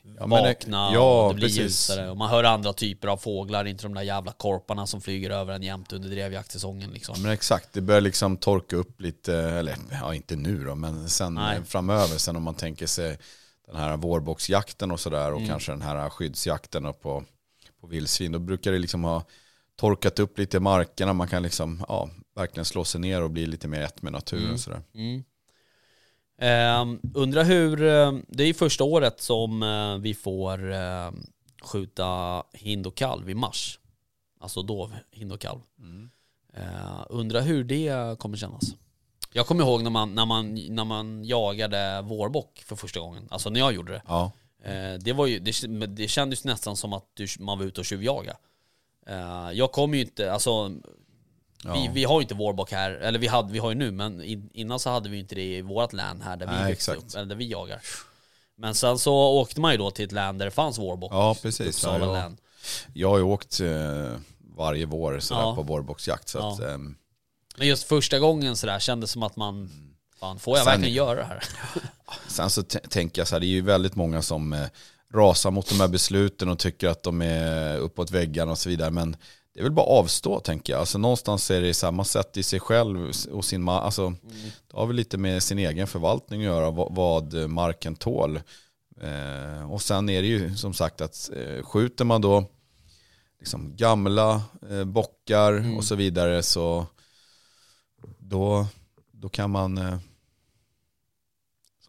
Ja, men vakna ja, och det blir precis. ljusare. Och man hör andra typer av fåglar, inte de där jävla korparna som flyger över en jämt under drevjaktsäsongen liksom. Ja, men exakt, det börjar liksom torka upp lite, eller ja inte nu då, men sen Nej. framöver, sen om man tänker sig den här vårboxjakten och sådär och Mm. kanske den här skyddsjakten på, på vildsvin, då brukar det liksom ha torkat upp lite i markerna, man kan liksom, ja, verkligen slå sig ner och bli lite mer ett med naturen Mm. och sådär. Mm. Eh, undrar hur, eh, det är ju första året som eh, vi får eh, skjuta hind och kalv i mars. Alltså dov, hind och kalv. Eh, undrar hur det kommer kännas. Jag kommer ihåg när man, när man, när man jagade vårbock för första gången. Alltså när jag gjorde det. Ja, det, var ju, det, det kändes nästan som att du, man var ute och tjuvjaga. Eh, jag kommer ju inte, alltså ja. vi, vi har ju inte vårbock här, eller vi, hade, vi har ju nu, men in, innan så hade vi inte det i vårt län här där vi, Nej, exakt. upp, eller där vi jagar. Men sen så åkte man ju då till ett län där det fanns vårbock. Ja, precis. Ja, ja. län. Jag har ju åkt eh, varje vår sådär Ja. på vårboxjakt. Så att, ehm, Men just första gången sådär kändes som att man, fan får jag Sen- verkligen göra det här? <laughs> Sen så tänker jag så här, det är ju väldigt många som eh, rasar mot de här besluten och tycker att de är uppåt väggarna och så vidare. Men det är väl bara att avstå tänker jag. Alltså någonstans är det samma sätt i sig själv och sin ma- alltså, Det har väl lite med sin egen förvaltning att göra, vad, vad marken tål. Eh, och sen är det ju som sagt att eh, skjuter man då liksom gamla eh, bockar Mm. och så vidare så då, då kan man eh,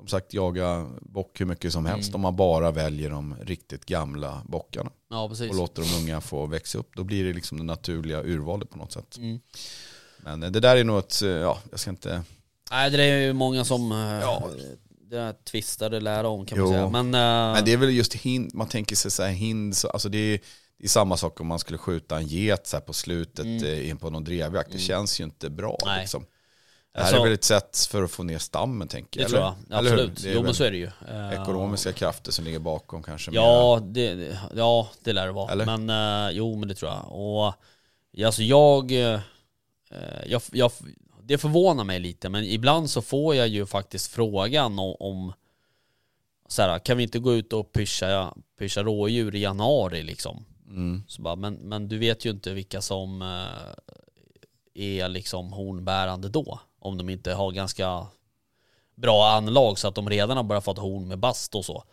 som sagt jaga bock hur mycket som helst Mm. om man bara väljer de riktigt gamla bockarna Ja, och låter de unga få växa upp. Då blir det liksom det naturliga urvalet på något sätt. Mm. Men eh, det där är nog ett, eh, ja, jag ska inte, Nej, det är ju många som eh, Ja. det tvistade lära om kan Jo. man säga. Men, eh, men det är väl just hind, man tänker sig så här hind, så, alltså det är, är samma sak om man skulle skjuta en get så på slutet Mm. in på någon drevjakt. Det Mm. känns ju inte bra. Nej. Liksom. Det här Alltså- är väl ett sätt för att få ner stammen tänker det jag. tror jag. Absolut. Det Jo men så är det ju. Eh, ekonomiska krafter som ligger bakom kanske. Ja det, det- ja, det lär det vara. Eller? Men eh, jo, men det tror jag. Och alltså jag, eh, jag, jag, det förvånar mig lite, men ibland så får jag ju faktiskt frågan om, om så här, kan vi inte gå ut och pyscha, pyscha rådjur i januari liksom? Mm. Så bara, men, men du vet ju inte vilka som är liksom hornbärande då. Om de inte har ganska bra anlag så att de redan har börjat fått horn med bast och så.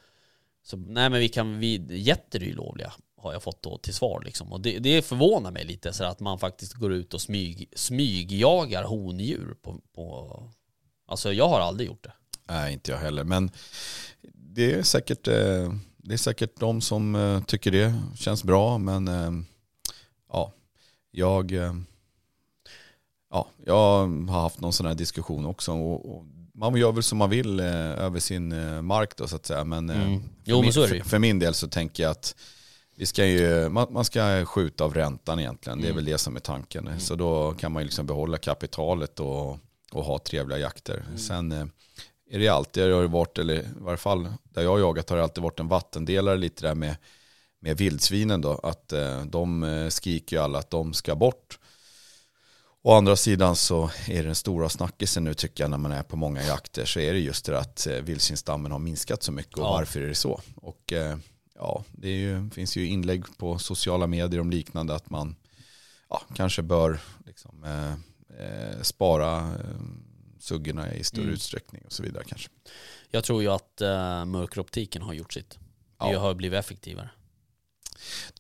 Så nej men vi kan, vi, getter är ju lovliga har jag fått då till svar liksom. Och det, det förvånar mig lite så att man faktiskt går ut och smyg, smygjagar hondjur på, på Alltså jag har aldrig gjort det. Nej, inte jag heller. Men det är säkert, eh, det är säkert de som eh, tycker det känns bra. Men eh, ja, jag, ja, jag har haft någon sån här diskussion också. Och, och man gör väl som man vill eh, över sin eh, mark då så att säga. Men, eh, Mm. för, Jo, men min, det ju. för, för min del så tänker jag att vi ska ju, man, man ska skjuta av räntan egentligen. Det är Mm. väl det som är tanken. Så då kan man ju liksom behålla kapitalet och, och ha trevliga jakter. Mm. Sen eh, är det alltid, det har varit, eller i varje fall där jag har jagat har det alltid varit en vattendelare lite där med, med vildsvinen då. Att eh, de eh, skriker ju alla att de ska bort. Å andra sidan så är det den stora snackisen nu tycker jag när man är på många jakter så är det just det att eh, vildsvinsstammen har minskat så mycket och Ja. varför är det så? Och eh, ja, det ju, finns ju inlägg på sociala medier om liknande att man ja, kanske bör liksom, eh, eh, spara eh, suggorna i större Mm. utsträckning och så vidare kanske. Jag tror ju att uh, mörkeroptiken har gjort sitt. Det Ja. har blivit effektivare.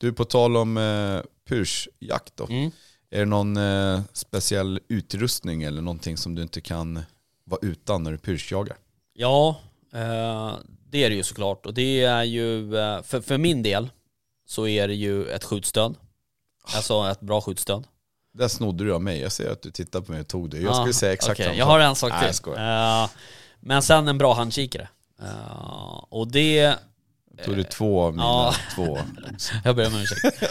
Du, på tal om eh, pyrschjakt då. Mm. Är det någon eh, speciell utrustning eller någonting som du inte kan vara utan när du pyrschjagar? Ja, eh, det är det ju såklart. Och det är ju, eh, för, för min del så är det ju ett skjutstöd. Alltså ett bra skjutstöd. Där snodde du av mig. Jag ser att du tittar på mig och tog det. Jag Ah, skulle säga exakt okej, samma Jag har en sak Nej, till. jag skojar. Eh, men sen en bra handkikare. Eh, och det, Tog du två av mina Ja. två? <laughs> jag ber om ursäkt.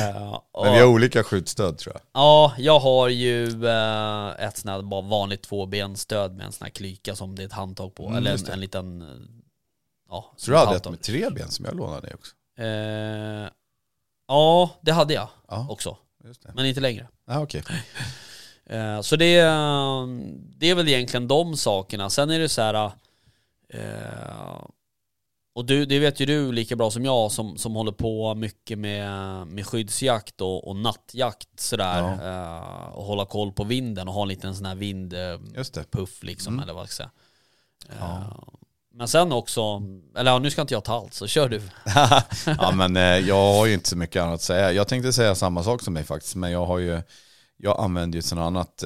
Eh, och- Men vi har olika skjutstöd tror jag. Ja, jag har ju eh, ett sånt här bara vanligt tvåbensstöd med en sån här klyka som det är ett handtag på. Mm, eller en, en liten, eh, ja, Så du hade ett med tre ben som jag lånade dig också? Eh, ja, det hade jag Ja, också. just det. Men inte längre. Okej. <laughs> Eh, så det, eh, det är väl egentligen de sakerna. Sen är det så här. Och du, det vet ju du lika bra som jag som, som håller på mycket med, med skyddsjakt och, och nattjakt sådär. Eh, och hålla koll på vinden och ha en liten sån här vindpuff liksom Mm. eller vad ska jag säga. Ja. Eh, men sen också, eller ja, nu ska inte jag ta allt så kör du. <laughs> ja men eh, jag har ju inte så mycket annat att säga. Jag tänkte säga samma sak som mig faktiskt. Men jag har ju, jag använder ju ett sånt annat,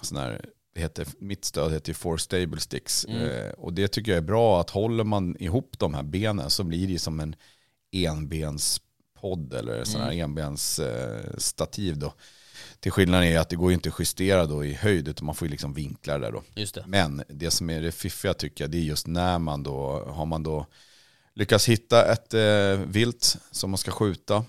sån här, heter, mitt stöd heter ju Four Stable Sticks. Mm. Eh, och det tycker jag är bra att håller man ihop de här benen så blir det som en enbenspodd eller sån här enbens eh, stativ då. Till skillnad är att det går ju inte att justera då i höjd utan man får ju liksom vinklar där då. Det. Men det som är det fiffiga tycker jag det är just när man då har man då lyckats hitta ett eh, vilt som man ska skjuta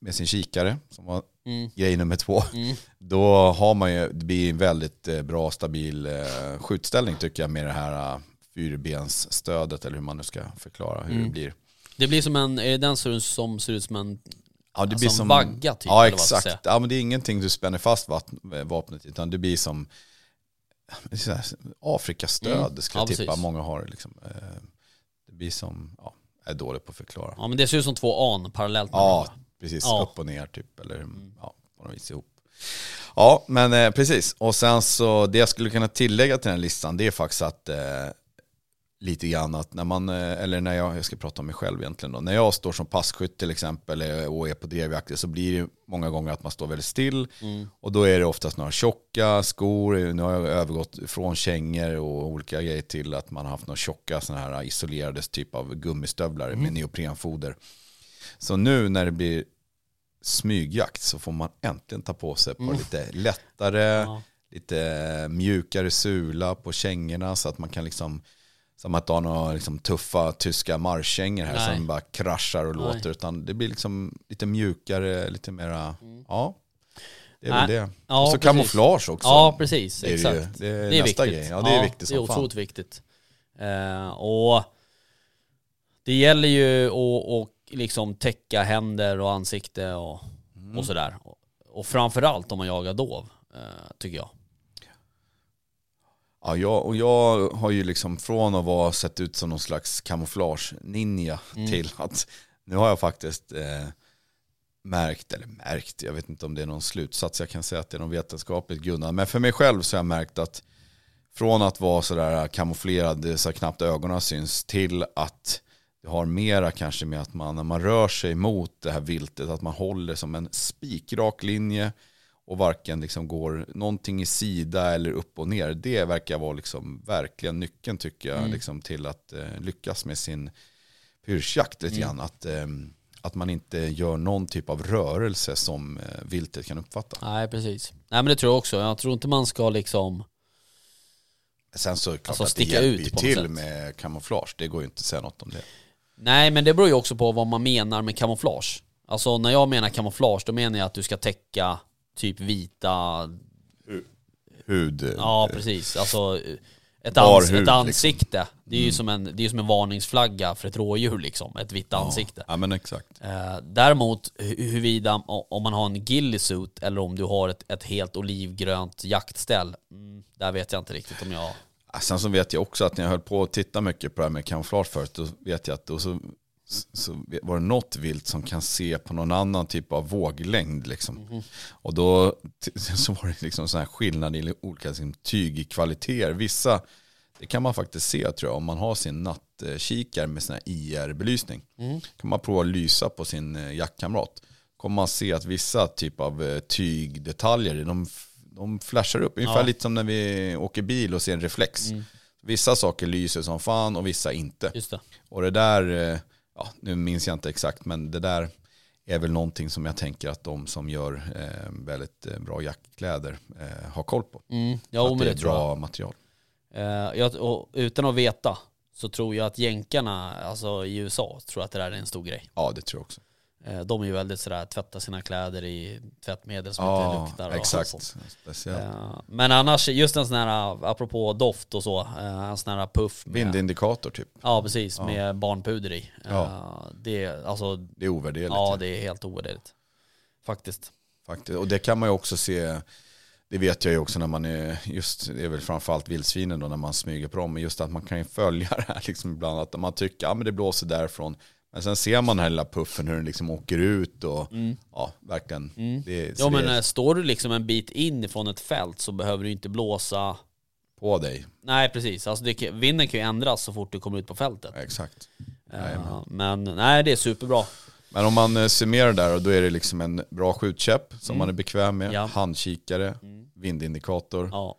med sin kikare som var Mm. grej nummer två. Mm. <laughs> Då har man ju, det blir en väldigt eh, bra stabil eh, skjutställning tycker jag med det här eh, fyrbensstödet eller hur man nu ska förklara hur Mm. det blir. Det blir som en, är det den som, som ser ut som en Ja, det Alltså blir en som vagga typ, Ja, exakt. Ja, men det är ingenting du spänner fast eh, vapnet utan det blir som Afrikastöd, Mm. skulle jag Ja, tippa. precis. Många har liksom. Eh, Det blir som, ja, jag är dålig på att förklara. Ja men det ser ut som två an parallellt med Ja, varandra. precis. Ja. Upp och ner typ. Eller ja, på något vis ihop. Ja, men eh, precis. Och sen så, det jag skulle kunna tillägga till den här listan, det är faktiskt att eh, lite grann att när man, eh, eller när jag, jag ska prata om mig själv egentligen då, när jag står som passkytt till exempel eh, och är på drevjakter så blir det många gånger att man står väldigt still Mm. och då är det oftast några tjocka skor, nu har jag övergått från kängor och olika grejer till att man har haft några tjocka sådana här isolerade typ av gummistövlar Mm. med neoprenfoder. Så nu när det blir smygjakt så får man äntligen ta på sig på Mm. lite lättare, Ja. lite mjukare sula på kängorna så att man kan liksom som att ha några liksom tuffa tyska marschkängor här Nej. som bara kraschar och Nej. låter utan det blir liksom lite mjukare, lite mera, ja. Det är Nej. väl det. Ja, och så precis. kamouflage också. Ja precis, det är, exakt. det, ju, det är, Det är nästa viktigt. grej. Ja, det är viktigt Det som är fan. otroligt viktigt. Eh, och det gäller ju att att liksom täcka händer och ansikte och, Mm. och sådär. Och, och framförallt om man jagar dov, eh, tycker jag. Ja, jag, och jag har ju liksom från att vara sett ut som någon slags kamouflage-ninja Mm. till att nu har jag faktiskt eh, märkt, eller märkt, jag vet inte om det är någon slutsats, jag kan säga att det är någon vetenskapligt grundad, men för mig själv så har jag märkt att från att vara sådär kamouflerad så knappt ögonen syns till att det har mera kanske med att man när man rör sig mot det här viltet att man håller som en spikrak linje och varken liksom går någonting i sida eller upp och ner. Det verkar vara liksom verkligen nyckeln tycker jag Mm. liksom till att eh, lyckas med sin pyrschjakt lite Mm. grann. Att, eh, att man inte gör någon typ av rörelse som eh, viltet kan uppfatta. Nej precis. Nej men det tror jag också. Jag tror inte man ska liksom Sen så är det klart Alltså, att det sticka hjälper ut till sätt. med kamouflage. Det går ju inte att säga något om det. Nej men det beror ju också på vad man menar med kamouflage. Alltså när jag menar kamouflage då menar jag att du ska täcka typ vita, Hud. ja precis, alltså ett, ans hud, ett ansikte. Det är ju Mm. som en, det är som en varningsflagga för ett rådjur liksom, ett vitt ja. ansikte. Ja men exakt. Eh, däremot hu- huruvida om man har en gillisuit eller om du har ett, ett helt olivgrönt jaktställ, mm, där vet jag inte riktigt om jag... Ja, Sen så vet jag också att när jag höll på att titta mycket på det här med kamouflage förut, då vet jag att då så så var det något vilt som kan se på någon annan typ av våglängd. Liksom. Mhm. Och då <laughs> så var det liksom sån här skillnad i olika liksom, tygkvaliteter. Vissa, det kan man faktiskt se tror jag, om man har sin nattkikare med sån här IR-belysning. Mm. kan man prova att lysa på sin eh, jackkamrat. kommer man se att vissa typ av eh, tygdetaljer, de, de flashar upp. Ungefär Ja. lite som när vi åker bil och ser en reflex. Mm. Vissa saker lyser som fan och vissa inte. Det. Och det där, eh, ja, nu minns jag inte exakt, men det där är väl någonting som jag tänker att de som gör eh, väldigt eh, bra jackkläder eh, har koll på. Mm. att Ja, men det det, är tror jag. bra material. Eh, jag, utan att veta så tror jag att jänkarna, alltså i USA, tror att det där är en stor grej. Ja, det tror jag också. Eh, de är ju väldigt sådär, tvätta sina kläder i tvättmedel som inte Ja, luktar. och exakt. sånt. Speciellt. Eh, men annars, just en sån här, apropå doft och så, eh, en sån här puff med, Vindindikator typ. ja precis, Ja. med barnpuder i. Ja. det, alltså, Det är ovärderligt. ja det är helt ovärderligt. Faktiskt. Faktiskt. Och det kan man ju också se, det vet jag ju också när man är, just det är väl framförallt vildsvinen då när man smyger på dem, men just att man kan ju följa <laughs> det här liksom ibland, att man tycker, ja men det blåser därifrån, men sen ser man den här lilla puffen hur den liksom åker ut och ja, verkligen. Mm. Det, Ja men det eh, står du liksom en bit in ifrån ett fält så behöver du inte blåsa på dig. Nej precis, alltså det, vinden kan ju ändras så fort du kommer ut på fältet. Exakt. Jajamän. men nej det är superbra. Men om man eh, summerar där, och då är det liksom en bra skjutkäpp som man är bekväm med, Mm. Ja. handkikare, Mm. vindindikator Ja,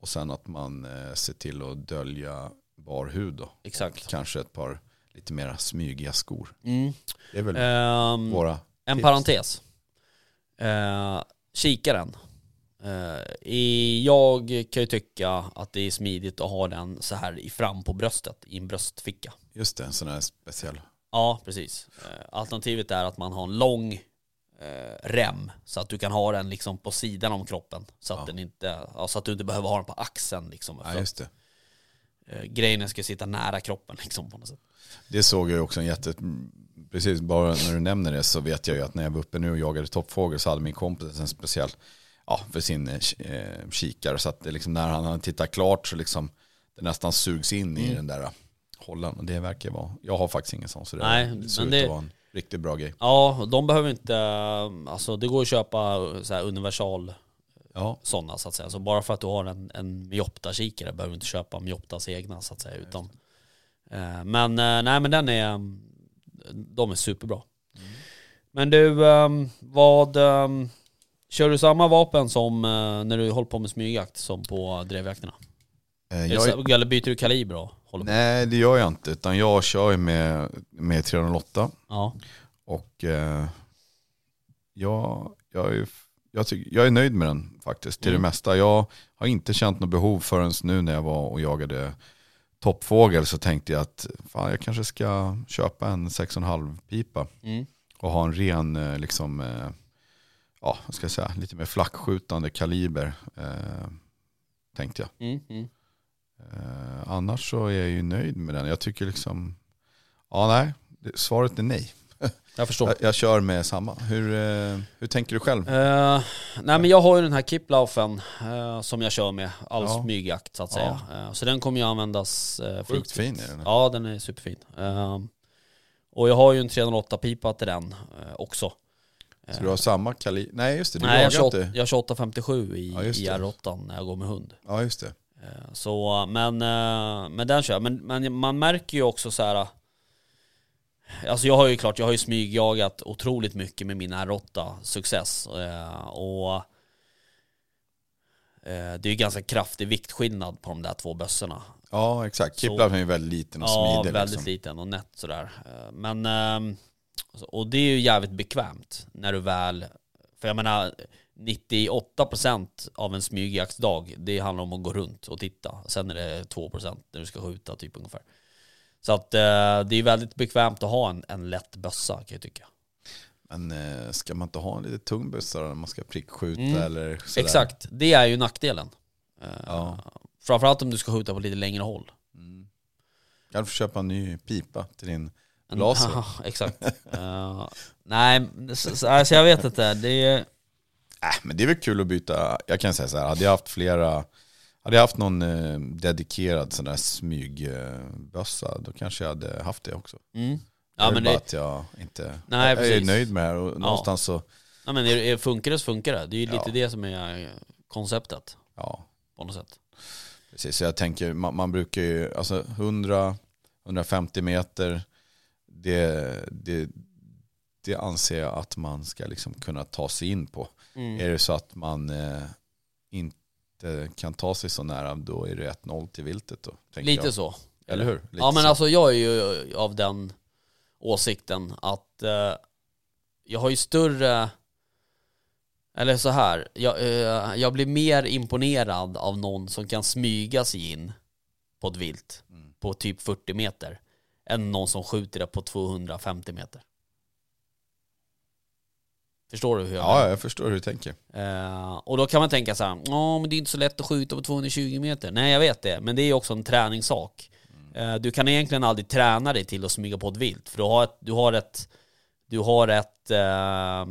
och sen att man ser till att dölja bar hud då. exakt. Kanske ett par lite mera smygiga skor. Mm. Det är väl Ehm, våra en tips. parentes. Eh, kikaren. Eh, i, jag kan ju tycka att det är smidigt att ha den så här i fram på bröstet, i en bröstficka. Just det, en sån här speciell. Ja, precis. Eh, alternativet är att man har en lång rem så att du kan ha den liksom på sidan om kroppen. Så att, Ja. den inte, ja, så att du inte behöver ha den på axeln. Liksom, Ja, just det. Eh, grejen ska sitta nära kroppen liksom på något sätt. Det såg jag ju också en jätte... Precis, bara när du nämner det så vet jag ju att när jag var uppe nu och jagade toppfågel så hade min kompis en speciell, ja, för sin eh, eh, kikare. Så att det liksom, när han hade tittat klart så liksom det nästan sugs in Mm. i den där hållan. Och det verkar vara, jag har faktiskt ingen sån så det, Nej, det ser men ut att vara en riktigt bra grej. Ja, de behöver inte, eh, alltså det går att köpa eh, så här universal Ja, sådana så att säga. Så bara för att du har en, en Miopta-kikare behöver du inte köpa Mioptas egna så att säga. Utan, eh, men eh, nej men den är, mm, de är superbra. Men du, ehm, vad, ehm, kör du samma vapen som eh, när du håller på med smygjakt som på drevjakterna? eh, jag, Eller byter du kaliber och håller på? nej det gör jag inte utan jag kör ju med, med 308. Ja. Och eh, jag, jag, är, jag, tycker, jag är nöjd med den faktiskt till Mm. det mesta. Jag har inte känt något behov förrän nu när jag var och jagade toppfågel så tänkte jag att fan, jag kanske ska köpa en 6,5 pipa Mm. och ha en ren, eh, liksom, eh, ja vad ska jag säga, lite mer flackskjutande kaliber. Eh, tänkte jag. Mm. Mm. Eh, annars så är jag ju nöjd med den. Jag tycker liksom, ja nej, svaret är nej. Jag förstår. Jag, jag kör med samma. Hur, eh, hur tänker du själv? Eh, nej men jag har ju den här Kiplaufen eh, som jag kör med all Ja. smygjakt så att säga. Eh, så den kommer ju användas uh, Sjukt fin är den. Ja den är superfin. Eh, och jag har ju en 308-pipa till den också. Så du har samma kaliber? Nej just det, du Nej jag jagar har inte. 28 jag har 2857 i, Ja, i det. R8 när jag går med hund. Ja just det. Så, men, men den kör jag. Men, men man märker ju också så här. Alltså jag har ju klart, jag har ju smygjagat otroligt mycket med min R8 success. eh, Och eh, det är ju ganska kraftig viktskillnad på de där två bössorna. Ja exakt. Kipplar är ju väldigt liten och Ja, smidig. väldigt liksom. liten och nätt sådär. Eh, Men, ehm, och det är ju jävligt bekvämt när du väl, för jag menar 98% av en smygjaktsdag, det handlar om att gå runt och titta. Sen är det 2% när du ska skjuta typ ungefär. Så att eh, det är väldigt bekvämt att ha en, en lätt bössa kan jag tycka. Men eh, ska man inte ha en lite tung bössa när man ska prickskjuta Mm. eller sådär? Exakt, det är ju nackdelen. Eh, Ja. Framförallt om du ska skjuta på lite längre håll. Mm. Kan du köpa en ny pipa till din En- laser? <laughs> Ja, exakt. Eh, nej, så, så, alltså jag vet inte. Det är, <laughs> Äh, men det är väl kul att byta. Jag kan säga så här, hade jag haft flera, hade jag haft någon eh, dedikerad sån där smygbössa, då kanske jag hade haft det också. mm, Ja, jag men bara det- att jag inte... Nej, jag är nöjd med det och någonstans så... Ja, men är, är, funkar det så funkar det. Det är ju lite Ja. det som är eh, konceptet Ja, på något sätt. precis. Så jag tänker, man, man brukar ju, alltså 100-150 meter, det, det, det anser jag att man ska liksom kunna ta sig in på. Mm. Är det så att man eh, inte kan ta sig så nära, då är det 1-0 till viltet då. Lite jag. så. Eller hur? Lite ja men så. alltså jag är ju av den åsikten att eh, jag har ju större, eller så här, jag, eh, jag blir mer imponerad av någon som kan smyga sig in på ett vilt Mm. på typ 40 meter än någon som skjuter det på 250 meter. Förstår du hur jag menar? Ja, jag förstår hur du tänker. Eh, och då kan man tänka så här, ja men det är inte så lätt att skjuta på 220 meter. Nej jag vet det, men det är också en träningssak. Eh, du kan egentligen aldrig träna dig till att smyga på ett vilt, för du har ett, du har ett, du har ett eh,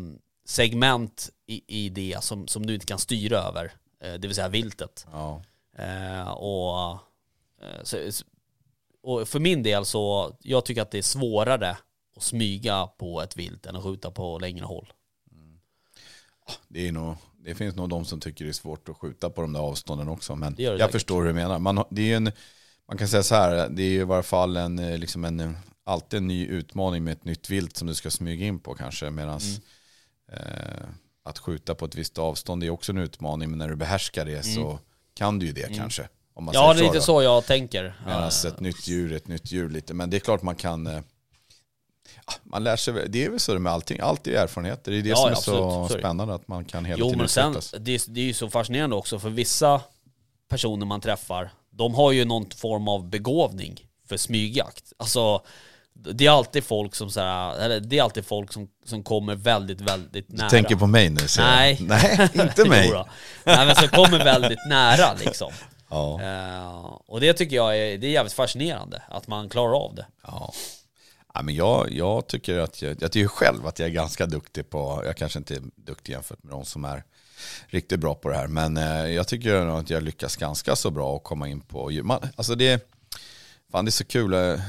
segment i, i det som, som du inte kan styra över, eh, det vill säga viltet. Ja. Eh, och, eh, så, och för min del så, jag tycker att det är svårare att smyga på ett vilt än att skjuta på längre håll. Det, är nog, det finns nog de som tycker det är svårt att skjuta på de där avstånden också. Men Det det jag säkert. förstår hur du menar. Man, det är en, man kan säga så här, det är ju i varje fall en, eh, liksom en, alltid en ny utmaning med ett nytt vilt som du ska smyga in på kanske. Medan Mm. eh, att skjuta på ett visst avstånd är också en utmaning. Men när du behärskar det så kan du ju det kanske. Om man Mm. Ja, det är lite då. så jag tänker. Medan ett nytt djur, ett nytt djur lite. Men det är klart man kan, eh, man lär sig, det är väl så med allting, allt är erfarenheter. Det är det Ja, som är absolut. så Så det. spännande att man kan hela Jo tiden men sen, det är, det är ju så fascinerande också för vissa personer man träffar, de har ju någon form av begåvning för smygjakt. Alltså, det är alltid folk som så här, det är alltid folk som, som kommer väldigt, väldigt nära. Du tänker på mig nu jag. Nej. Nej, inte <laughs> mig. Nej men som kommer väldigt nära liksom. Ja, Eh, och det tycker jag är, det är jävligt fascinerande, att man klarar av det. ja. Ja men jag, jag tycker att jag, jag tycker själv att jag är ganska duktig på, jag kanske inte är duktig jämfört med de som är riktigt bra på det här, men eh, jag tycker nog att jag lyckas ganska så bra att komma in på. Man, alltså det, fan det är så kul, jag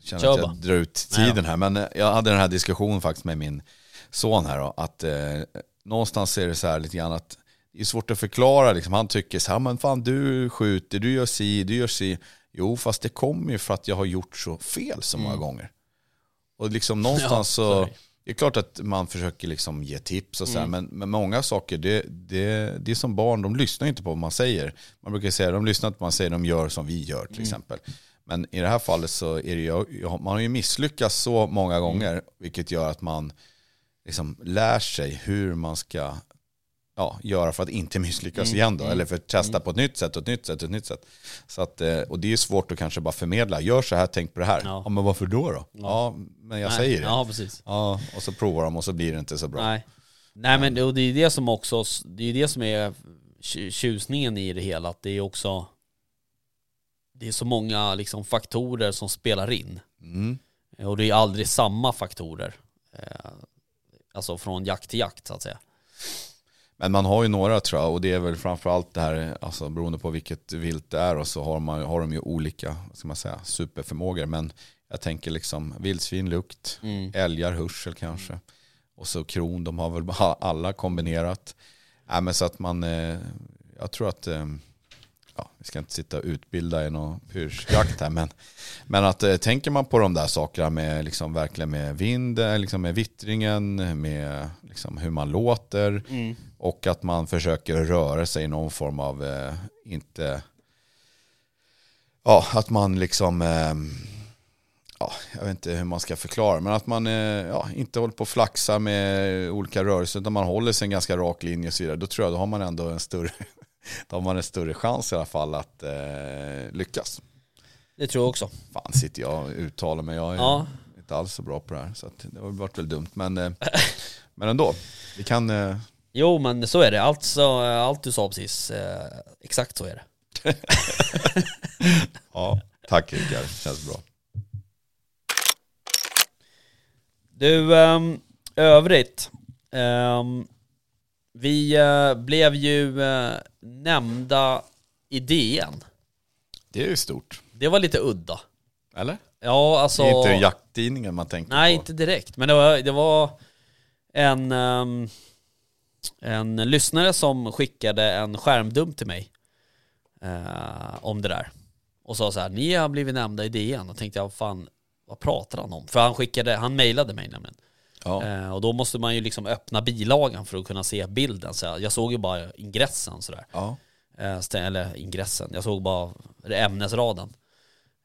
känner Kör att jag drar ut tiden här, men eh, jag hade den här diskussionen faktiskt med min son här då, att eh, någonstans är det så här lite grann att det är svårt att förklara, liksom. han tycker så här, men fan du skjuter, du gör si, du gör si. Jo, fast det kommer ju för att jag har gjort så fel så många gånger. Och liksom <laughs> någonstans Ja, så det. är klart att man försöker liksom ge tips och så Mm. men, men många saker, det, det, det är som barn, de lyssnar inte på vad man säger. Man brukar säga, de lyssnar inte på vad man säger, de gör som vi gör till Mm. exempel. Men i det här fallet så är det ju, man har ju misslyckats så många Mm. gånger, vilket gör att man liksom lär sig hur man ska ja, göra för att inte misslyckas Mm, igen då. mm, Eller för att testa på ett nytt sätt och ett nytt sätt och ett nytt sätt. Så att, eh, och det är svårt att kanske bara förmedla, gör så här, tänk på det här. Ja. Ja, men varför då då? Ja, men jag Nej, säger det. Ja, precis. Ja, och så provar de och så blir det inte så bra. Nej. Nej men och det är det som också, det är det som är tju- tjusningen i det hela, att det är också det är så många liksom faktorer som spelar in. Mm. Och det är aldrig samma faktorer. Eh, Alltså från jakt till jakt så att säga. Men man har ju några tror jag och det är väl framförallt det här, alltså beroende på vilket vilt det är och så har, man, har de ju olika, ska man säga, superförmågor. Men jag tänker liksom vildsvin, lukt, Mm. älgar, hörsel kanske. Och så kron, de har väl alla kombinerat. Nej, men så att man, eh, jag tror att, eh, ja, vi ska inte sitta och utbilda i någon pyrschjakt här, men, men att eh, tänker man på de där sakerna med, liksom, verkligen med vind, eh, liksom med vittringen, med liksom, hur man låter Mm. och att man försöker röra sig i någon form av, eh, inte, ja, att man liksom, eh, ja, jag vet inte hur man ska förklara, men att man eh, ja, inte håller på att flaxa med olika rörelser, utan man håller sig en ganska rak linje och så vidare. Då tror jag då har man ändå en större, då har man en större chans i alla fall att eh, lyckas. Det tror jag också. Fan sitter jag och uttalar mig, jag är Ja. inte alls så bra på det här, så det har varit väl dumt. Men, eh, <laughs> men ändå, vi kan, eh, Jo men så är det, allt, så, allt du sa precis, eh, exakt så är det. <laughs> ja, tack Rickard, känns bra. Du, um, övrigt. ehm, vi eh, blev ju eh, nämnda i DN. Det är ju stort, Det var lite udda. eller? Ja, alltså... Det är inte jakttidningen man tänker Nej, på. inte direkt. Men det var, det var en, ehm, en lyssnare som skickade en skärmdump till mig eh, om det där. Och sa så här, ni har blivit nämnda i DN. Och tänkte jag, fan, vad pratar han om? För han skickade, han mejlade mig nämligen. Ja. Eh, och då måste man ju liksom öppna bilagan för att kunna se bilden. Så jag, såg ju bara ingressen sådär. Ja. Eh, eller ingressen, jag såg bara ämnesraden.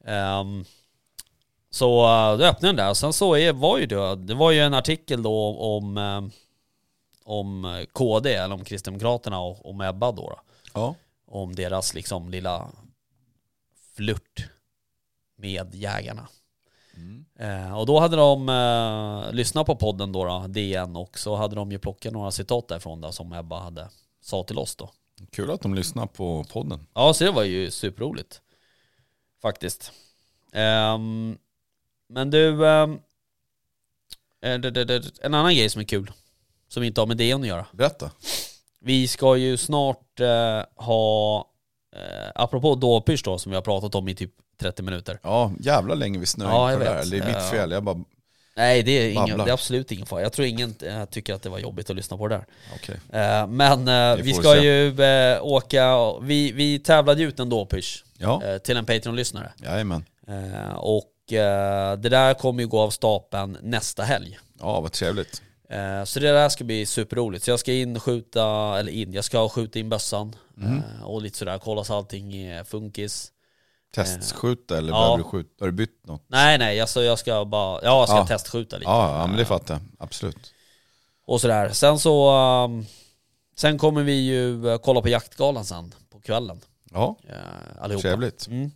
Ehm, så eh, då öppnade jag den där och sen så är, var ju det, det var ju en artikel då om, eh, om KD, eller om Kristdemokraterna och om Ebba då, då. ja. Om deras liksom lilla flört med jägarna. Eh, och då hade de eh, lyssnat på podden då, då, DN, och så hade de ju plockat några citat därifrån då, som Ebba hade sa till oss då. Kul att de lyssnar på podden. Ja, så det var ju superroligt. Faktiskt. Ehm, men du, ehm, eh, en annan grej som är kul, som inte har med DN att göra. Berätta. Vi ska ju snart eh, ha, eh, apropå dåpyrs då, som vi har pratat om i typ 30 minuter. Ja, jävla länge vi snöade Ja, in på det vet. Det är mitt fel. Jag bara, Nej, det är, ingen, det är absolut ingen fara. Jag tror ingen eh, tycker att det var jobbigt att lyssna på det där. okej. Eh, men eh, Vi ska se. ju åka, vi, vi tävlade ut en dåpyrs Ja, till en Patreon-lyssnare. jajamän. Och det där kommer ju gå av stapeln nästa helg. Ja, vad trevligt. Så det där ska bli superroligt. Så jag ska in skjuta, eller in, jag ska skjuta in bössan. Mm. Och lite sådär, kolla så allting är funkis. Testskjuta eller ja. behöver du skjuta? Har du bytt något? Nej nej, alltså jag ska bara, ja jag ska Ja. testskjuta lite. Ja, ja men det fattar jag. Absolut. Och sådär. Sen så, um, sen kommer vi ju eh, kolla på jaktgalan sen på kvällen. Ja, Uh, allihopa. trevligt. Mm.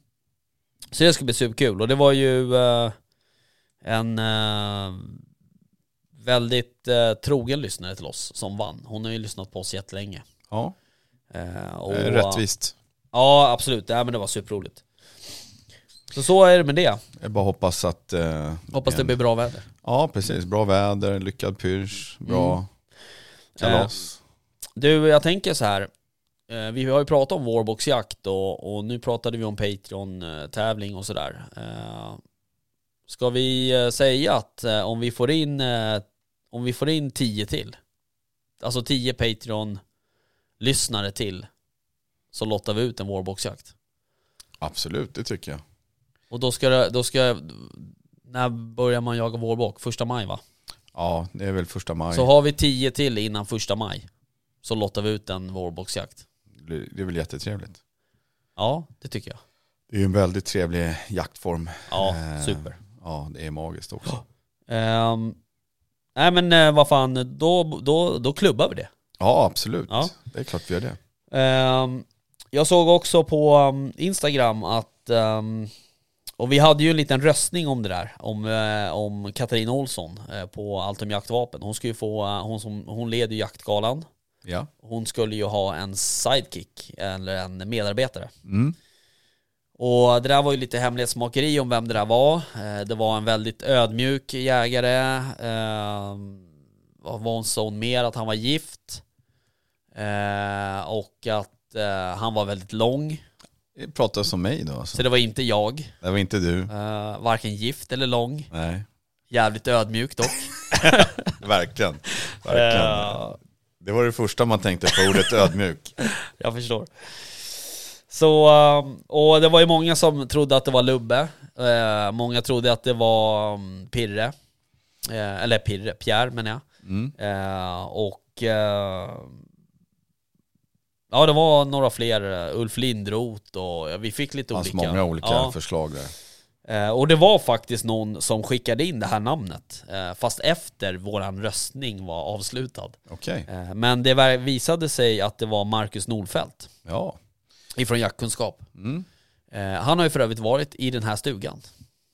Så det ska bli superkul. Och det var ju eh, en eh, väldigt eh, trogen lyssnare till oss som vann. Hon har ju lyssnat på oss jättelänge. Ja, och, eh, rättvist. Ja, absolut. Ja, men det var superroligt. Så så är det med det. Jag bara hoppas att... Eh, Hoppas det blir bra väder. Ja, precis. Bra väder, lyckad pyrs, bra Mm. kalas. Du, jag tänker så här. Eh, Vi har ju pratat om vårboxjakt och, och nu pratade vi om Patreon-tävling och sådär. Eh, Ska vi eh, säga att eh, om vi får in eh, om vi får in 10 till, alltså 10 Patreon-lyssnare till, så lottar vi ut en vårboxjakt. Absolut, det tycker jag. Och då ska det, då ska när börjar man jaga vårbock? Första maj va? Ja, det är väl första maj. Så har vi 10 till innan första maj, så lottar vi ut en vårboxjakt. Det är väl jättetrevligt. Ja, det tycker jag. Det är ju en väldigt trevlig jaktform. Ja, Eh, super. Ja, det är magiskt också. <gasps> Ehm, nej men eh, vad fan, då, då, då klubbar vi det. Ja, absolut. Ja. Det är klart vi gör det. Ehm, jag såg också på um, Instagram att, um, och vi hade ju en liten röstning om det där, om, eh, om Katarina Olsson eh, på Allt om jaktvapen. Hon ska ju få, eh, hon, som, hon leder ju jaktgalan, Ja. hon skulle ju ha en sidekick, eller en medarbetare. Mm. Och det där var ju lite hemlighetsmakeri om vem det där var. Det var en väldigt ödmjuk jägare. Vad var hon sa hon mer? Att han var gift. Och att han var väldigt lång. Det pratas om mig då alltså. Så det var inte jag. Det var inte du. Eh, Varken gift eller lång. Nej, Jävligt ödmjuk dock. <laughs> verkligen. verkligen. Eh, Det var det första man tänkte på, ordet ödmjuk. <laughs> Jag förstår. Så, eh, och det var ju många som trodde att det var Lubbe. Eh, Många trodde att det var mm, Pirre. Eh, Eller Pirre, Pierre menar jag. Mm. Eh, Och eh, Ja det var några fler, eh, Ulf Lindroth och vi fick lite olika. många olika Ja. förslag där. Eh, Och det var faktiskt någon som skickade in det här namnet. eh, Fast efter våran röstning var avslutad. Eh, Men det var- visade sig att det var Marcus Nordfeldt ja. ifrån jaktkunskap. Mm. Han har ju för övrigt varit i den här stugan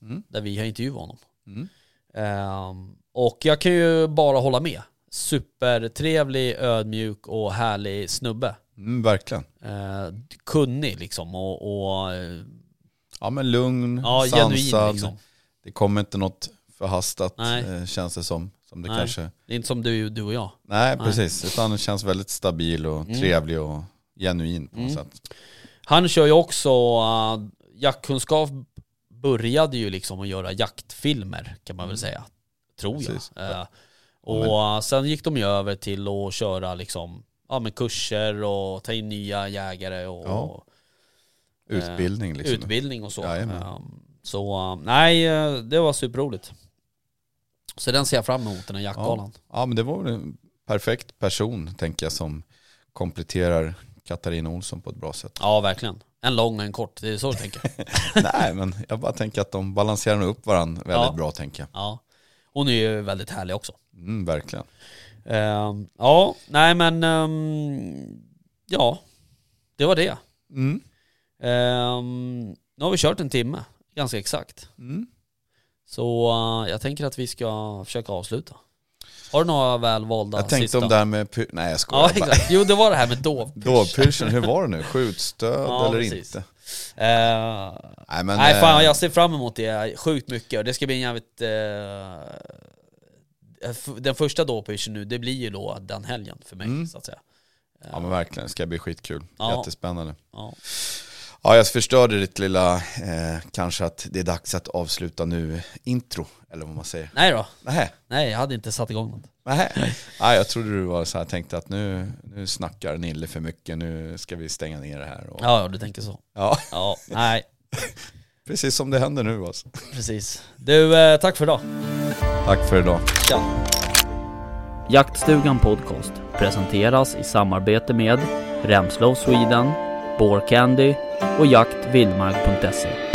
Mm. där vi har intervjuat honom. Mm. Ehm, och jag kan ju bara hålla med. Supertrevlig, ödmjuk och härlig snubbe. Mm, verkligen. Eh, kunnig liksom och, och eh, Ja men lugn, ja, sansad. genuin liksom. Det kommer inte något förhastat Nej. eh, känns det som. Som det Nej. kanske... Det är inte som du, du och jag. Nej, Nej. precis. Utan det känns väldigt stabil och Mm. trevlig och genuin på något Mm. sätt. Han kör ju också uh, jaktkunskap började ju liksom att göra jaktfilmer kan man väl säga. Tror jag. Precis. Eh, och sen gick de ju över till att köra liksom, ja med kurser och ta in nya jägare och, Ja. och Utbildning liksom. utbildning och så. Jajamän. Um, så uh, nej, eh, det var superroligt. Så den ser jag fram emot, den här jaktgalan. Ja men det var väl en perfekt person tänker jag som kompletterar Katarina Olsson på ett bra sätt. Ja. verkligen. En lång och en kort, det är så du tänker. <laughs> Nej men jag bara tänker att de balanserar upp varandra väldigt Ja. bra tänker jag. ja. Hon är ju väldigt härlig också. Mm, verkligen. Um, ja, nej men um, ja, det var det. Mm. Um, nu har vi kört en timme, ganska exakt. Mm. Så uh, jag tänker att vi ska försöka avsluta. Har du några välvalda Jag tänkte sista? om det här med, nej jag skojar Ja bara. exakt, jo det var det här med dovpysch. <laughs> Dovpyrschen, hur var det nu? Skjutstöd Ja, eller precis. inte? Eh, Nej men, nej fan eh, jag ser fram emot det sjukt mycket och det ska bli en jävligt... f- den första dovpyrschen nu, det blir ju då den helgen för mig Mm. så att säga. Ja men verkligen, det ska bli skitkul. Ja. Jättespännande. Ja. Ja, jag förstörde ditt lilla, eh, kanske att det är dags att avsluta nu, intro, eller vad man säger. Nej då, Nähä, nej jag hade inte satt igång något. nähä. Nej, jag trodde du var så här, tänkte att nu, nu snackar Nille för mycket, nu ska vi stänga ner det här. Och, Ja, ja du tänker så. ja, Ja, nej, <laughs> precis som det händer nu alltså. precis. Du, eh, tack för idag. Tack för idag. Tja. Jaktstugan Podcast presenteras i samarbete med Remslow Sweden, Candy och jaktvildmark.se.